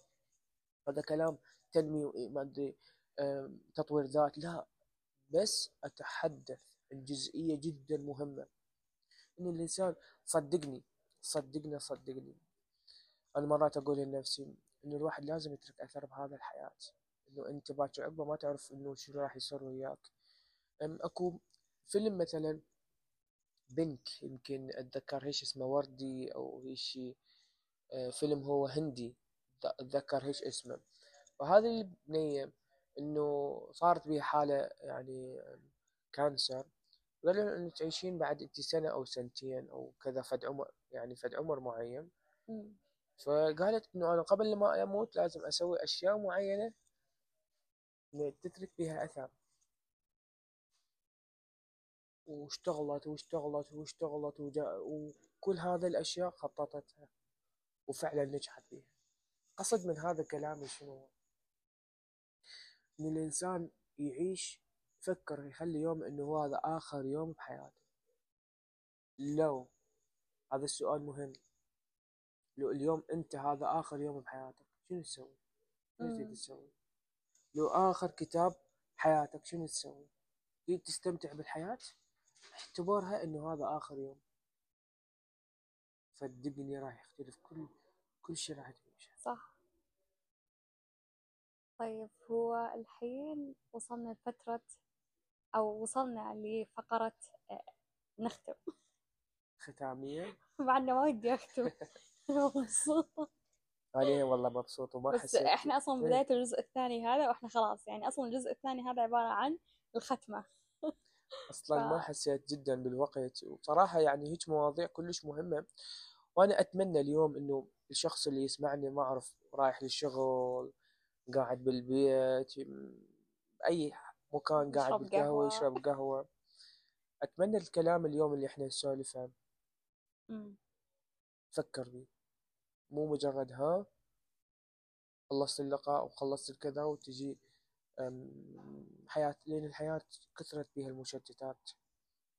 S3: هذا كلام تنمي وإيه ما أدري تطوير ذات. لا بس أتحدث الجزئية جدا مهمة. إن الإنسان صدقني صدقني صدقني. أنا مرات أقول لنفسي إن الواحد لازم يترك أثر بهذا الحياة. إنه أنت باكر عقبه ما تعرف إنه شنو راح يصير وياك. أكو فيلم مثلا بنك يمكن أتذكر هيش اسمه وردي أو هيشي آه، فيلم هو هندي. أتذكر هيش اسمه. فهذه البنية إنه صارت بها حالة يعني كانسر قالوا إنه تعيشين بعد أنت سنة أو سنتين أو كذا فد عمر يعني فد عمر معين. فقالت إنه أنا قبل ما أموت لازم أسوي أشياء معينة تترك بها أثر. واشتغلت واشتغلت واشتغلت وجا وكل هذه الأشياء خططتها وفعلا نجحت بها. قصد من هذا كلامي شنو إن الإنسان يعيش يفكر يخلي يوم إنه هو هذا آخر يوم بحياته لو هذا السؤال مهم لو اليوم أنت هذا آخر يوم بحياتك شنو تسوي؟ شنو تريد. تسوي؟ لو آخر كتاب حياتك شنو تسوي؟ تريد تستمتع بالحياة؟ اعتبرها إنه هذا آخر يوم صدقني راح يختلف كل كل شيء راح
S1: صح. طيب هو الحين وصلنا لفترة أو وصلنا لفقرة آه، نختم.
S3: ختامية؟ <laughs>
S1: مع إنه ما ودي أختم. أنا <laughs> مبسوطة.
S3: أنا والله مبسوط وما
S1: بس
S3: حسيت
S1: إحنا أصلا
S3: إيه.
S1: بداية الجزء الثاني هذا وإحنا خلاص يعني أصلا الجزء الثاني هذا عبارة عن الختمة. <laughs>
S3: أصلا ما
S1: ف-
S3: حسيت جدا بالوقت. وبصراحه يعني هيك مواضيع كلش مهمة. وأنا أتمنى اليوم إنه الشخص اللي يسمعني ما أعرف رايح للشغل قاعد بالبيت أي مكان قاعد
S1: يشرب
S3: بالقهوة
S1: قهوة.
S3: يشرب قهوة. أتمنى الكلام اليوم اللي إحنا نسولفه.
S1: مم.
S3: فكر بيه مو مجرد ها خلصت اللقاء وخلصت الكذا وتجي حياة لأن الحياة كثرت بها المشتتات.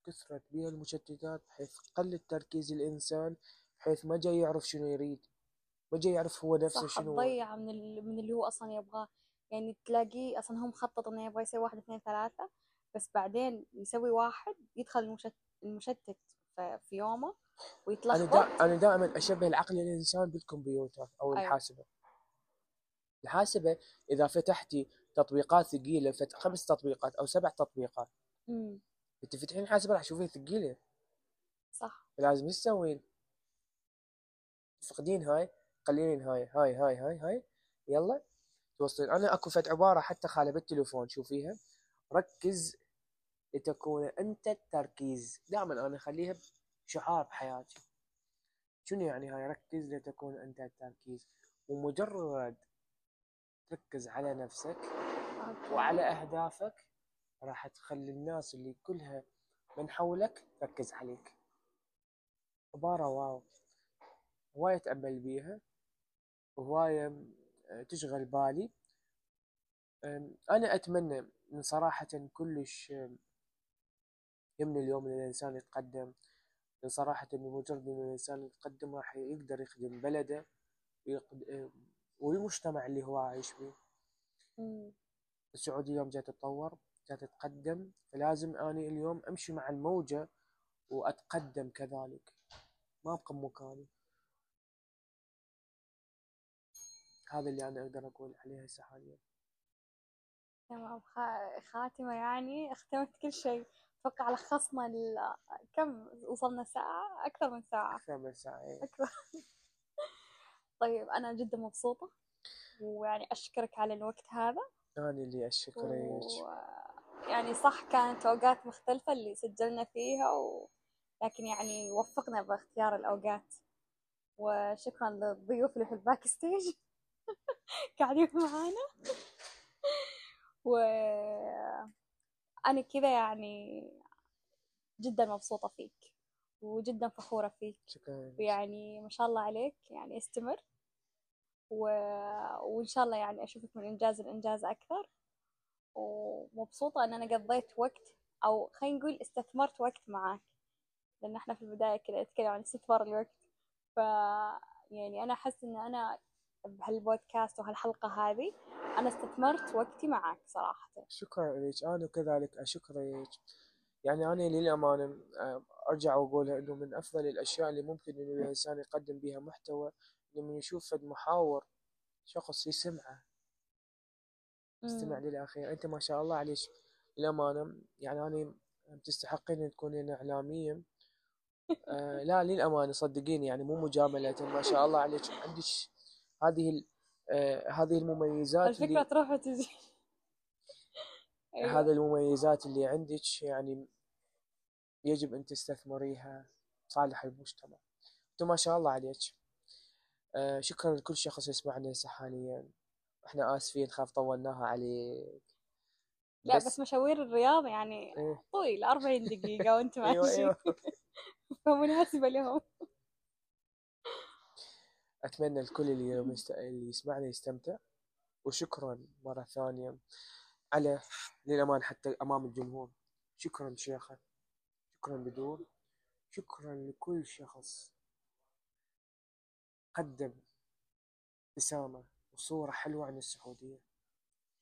S3: كثرت بها المشتتات بحيث قل تركيز الإنسان بحيث ما جاي يعرف شنو يريد. ما جاي يعرف هو نفسه
S1: صح
S3: شنو
S1: تضيع من ال... من اللي هو أصلا يبغاه. يعني تلاقيه أصلا هو مخطط إنه يبغى يسوي واحد اثنين ثلاثة بس بعدين يسوي واحد يدخل المشت... المشتت في يومه ويتلخبط
S3: دا أنا دائما أشبه العقل الإنسان بالكمبيوتر أو
S1: أيوة.
S3: الحاسبة. الحاسبة إذا فتحتي تطبيقات ثقيلة فت... خمس تطبيقات أو سبع تطبيقات.
S1: مم.
S3: تفتحين حاسبة راح تشوفين ثقيلة.
S1: صح.
S3: لازم إيش تسوين؟ تفقدين هاي؟ قليلين هاي هاي هاي هاي هاي. يلا. توصلين أنا أكو فد عباره حتى خالة بالتليفون شوفيها. ركز لتكون أنت التركيز. دائما أنا أخليها شعار بحياتي. شنو يعني هاي؟ ركز لتكون أنت التركيز. ومجرد تركز على نفسك. وعلى أهدافك راح تخلي الناس اللي كلها من حولك تركز عليك. عبارة واو. هواية أتأمل بيها. وهواية م- تشغل بالي. أنا أتمنى من صراحة كلش أم، يمني اليوم إن الإنسان يتقدم. لأن صراحة بمجرد إن الإنسان يتقدم راح يقدر يخدم بلده ويقد... أم، والمجتمع اللي هو عايش فيه. السعودية اليوم جاي تتطور جاي تتقدم فلازم أني اليوم أمشي مع الموجة وأتقدم كذلك. ما أبقى بمكاني هذا اللي أنا أقدر أقول عليه هسه حاليا.
S1: تمام خ- خاتمة يعني اختمت كل شيء. أتوقع لخصنا ال... كم؟ وصلنا ساعة؟ أكثر من ساعة.
S3: أكثر من ساعة
S1: أكثر. طيب أنا جدا مبسوطة. ويعني أشكرك على الوقت هذا.
S3: أنا اللي أشكرك.
S1: و... يعني صح كانت أوقات مختلفة اللي سجلنا فيها و... لكن يعني وفقنا باختيار الأوقات. وشكرا للضيوف اللي في ال backstage. <laughs> قاعدين معانا. و أنا كذا يعني جدا مبسوطة فيك وجدا فخورة فيك.
S3: شكرا.
S1: ويعني ما شاء الله عليك يعني استمر. و... وإن شاء الله يعني أشوفك من إنجاز لإنجاز أكثر. ومبسوطة إن أنا قضيت وقت أو خلينا نقول استثمرت وقت معاك. لأن إحنا في البداية كذا نتكلم عن استثمار الوقت. ف يعني أنا أحس إن أنا بهالبودكاست وهالحلقة هذه أنا استثمرت وقتي معاك صراحة.
S3: شكرا لك. أنا كذلك أشكرك. يعني أنا للأمانة أرجع وأقولها إنه من أفضل الأشياء اللي ممكن إنه الإنسان يقدم بها محتوى لما يشوف فد محاور شخص يسمعه. يستمع
S1: مم.
S3: للأخير. أنت ما شاء الله عليك. للأمانة يعني أنا تستحقين أن تكونين إعلامية آه لا للأمانة صدقيني يعني مو مجاملة. ما شاء الله عليك. عندك هذه آه هذه المميزات
S1: الفكرة
S3: اللي
S1: تروح وتجي. <laughs> أيوة.
S3: هذه المميزات اللي عندك يعني يجب أن تستثمريها صالح المجتمع. أنت ما شاء الله عليك. آه شكرا لكل شخص يسمعنا هسه حاليا إحنا آسفين خاف طولناها عليك.
S1: لا بس مشاوير الرياض يعني
S3: إيه.
S1: طويل 40 دقيقة وأنت <laughs>
S3: أيوه
S1: ماشي.
S3: أيوه. <laughs>
S1: فمناسبة لهم.
S3: أتمنى الكل اللي مست... اللي يسمعنا يستمتع وشكرا مرة ثانية على للأمان حتى أمام الجمهور. شكرا شيخة. شكرا بدور. شكرا لكل شخص قدم ابتسامة وصورة حلوة عن السعودية.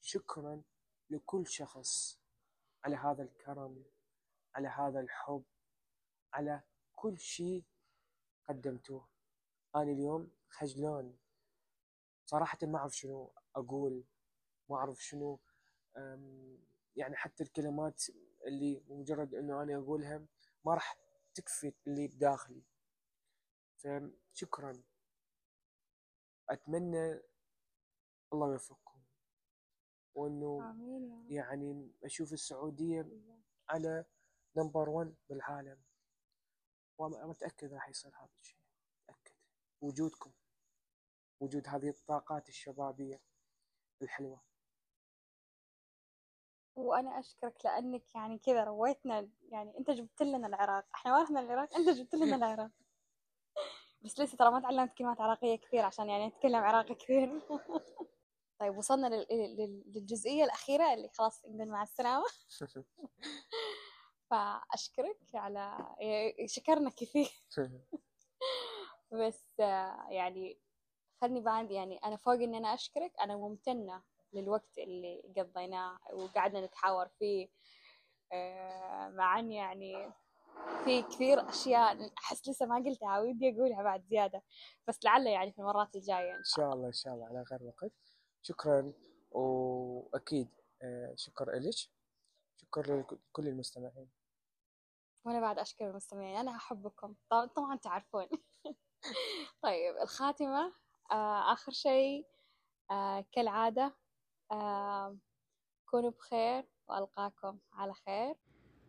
S3: شكرا لكل شخص على هذا الكرم على هذا الحب على كل شيء قدمتوه. أنا اليوم خجلان. صراحة ما أعرف شنو أقول ما أعرف شنو يعني حتى الكلمات اللي مجرد إنه أنا أقولها ما راح تكفي اللي بداخلي. فشكرا أتمنى الله يوفقكم.
S1: رب.
S3: يعني أشوف السعودية على نمبر 1 بالعالم. ومتأكد راح يصير هذا الشيء. وجودكم وجود هذه الطاقات الشبابية الحلوة.
S1: وأنا أشكرك لأنك يعني كذا رويتنا يعني أنت جبت لنا العراق. إحنا ما رحنا العراق أنت جبت لنا <laughs> العراق. بس لسه ترى ما تعلمت كلمات عراقية كثير عشان يعني نتكلم عراقي كثير. <laughs> طيب وصلنا لل- لل- للجزئية الأخيرة اللي خلاص نقول مع السلامة. <laughs> فأشكرك على إيه، شكرنا كثير. بس آه، يعني خلني بعد يعني أنا فوق إن أنا أشكرك أنا ممتنة للوقت اللي قضيناه وقعدنا نتحاور فيه آه، مع إن يعني في كثير أشياء أحس لسه ما قلتها ودي أقولها بعد زيادة بس لعل يعني في المرات الجاية
S3: إن شاء الله. إن شاء الله على غير وقت. شكرا وأكيد آه، شكر إلك شكرا لكل المستمعين.
S1: وأنا بعد أشكر المستمعين أنا أحبكم. طبعا, طبعا تعرفون. <laughs> طيب الخاتمة آه آخر شيء آه كالعادة آه كونوا بخير وألقاكم على خير.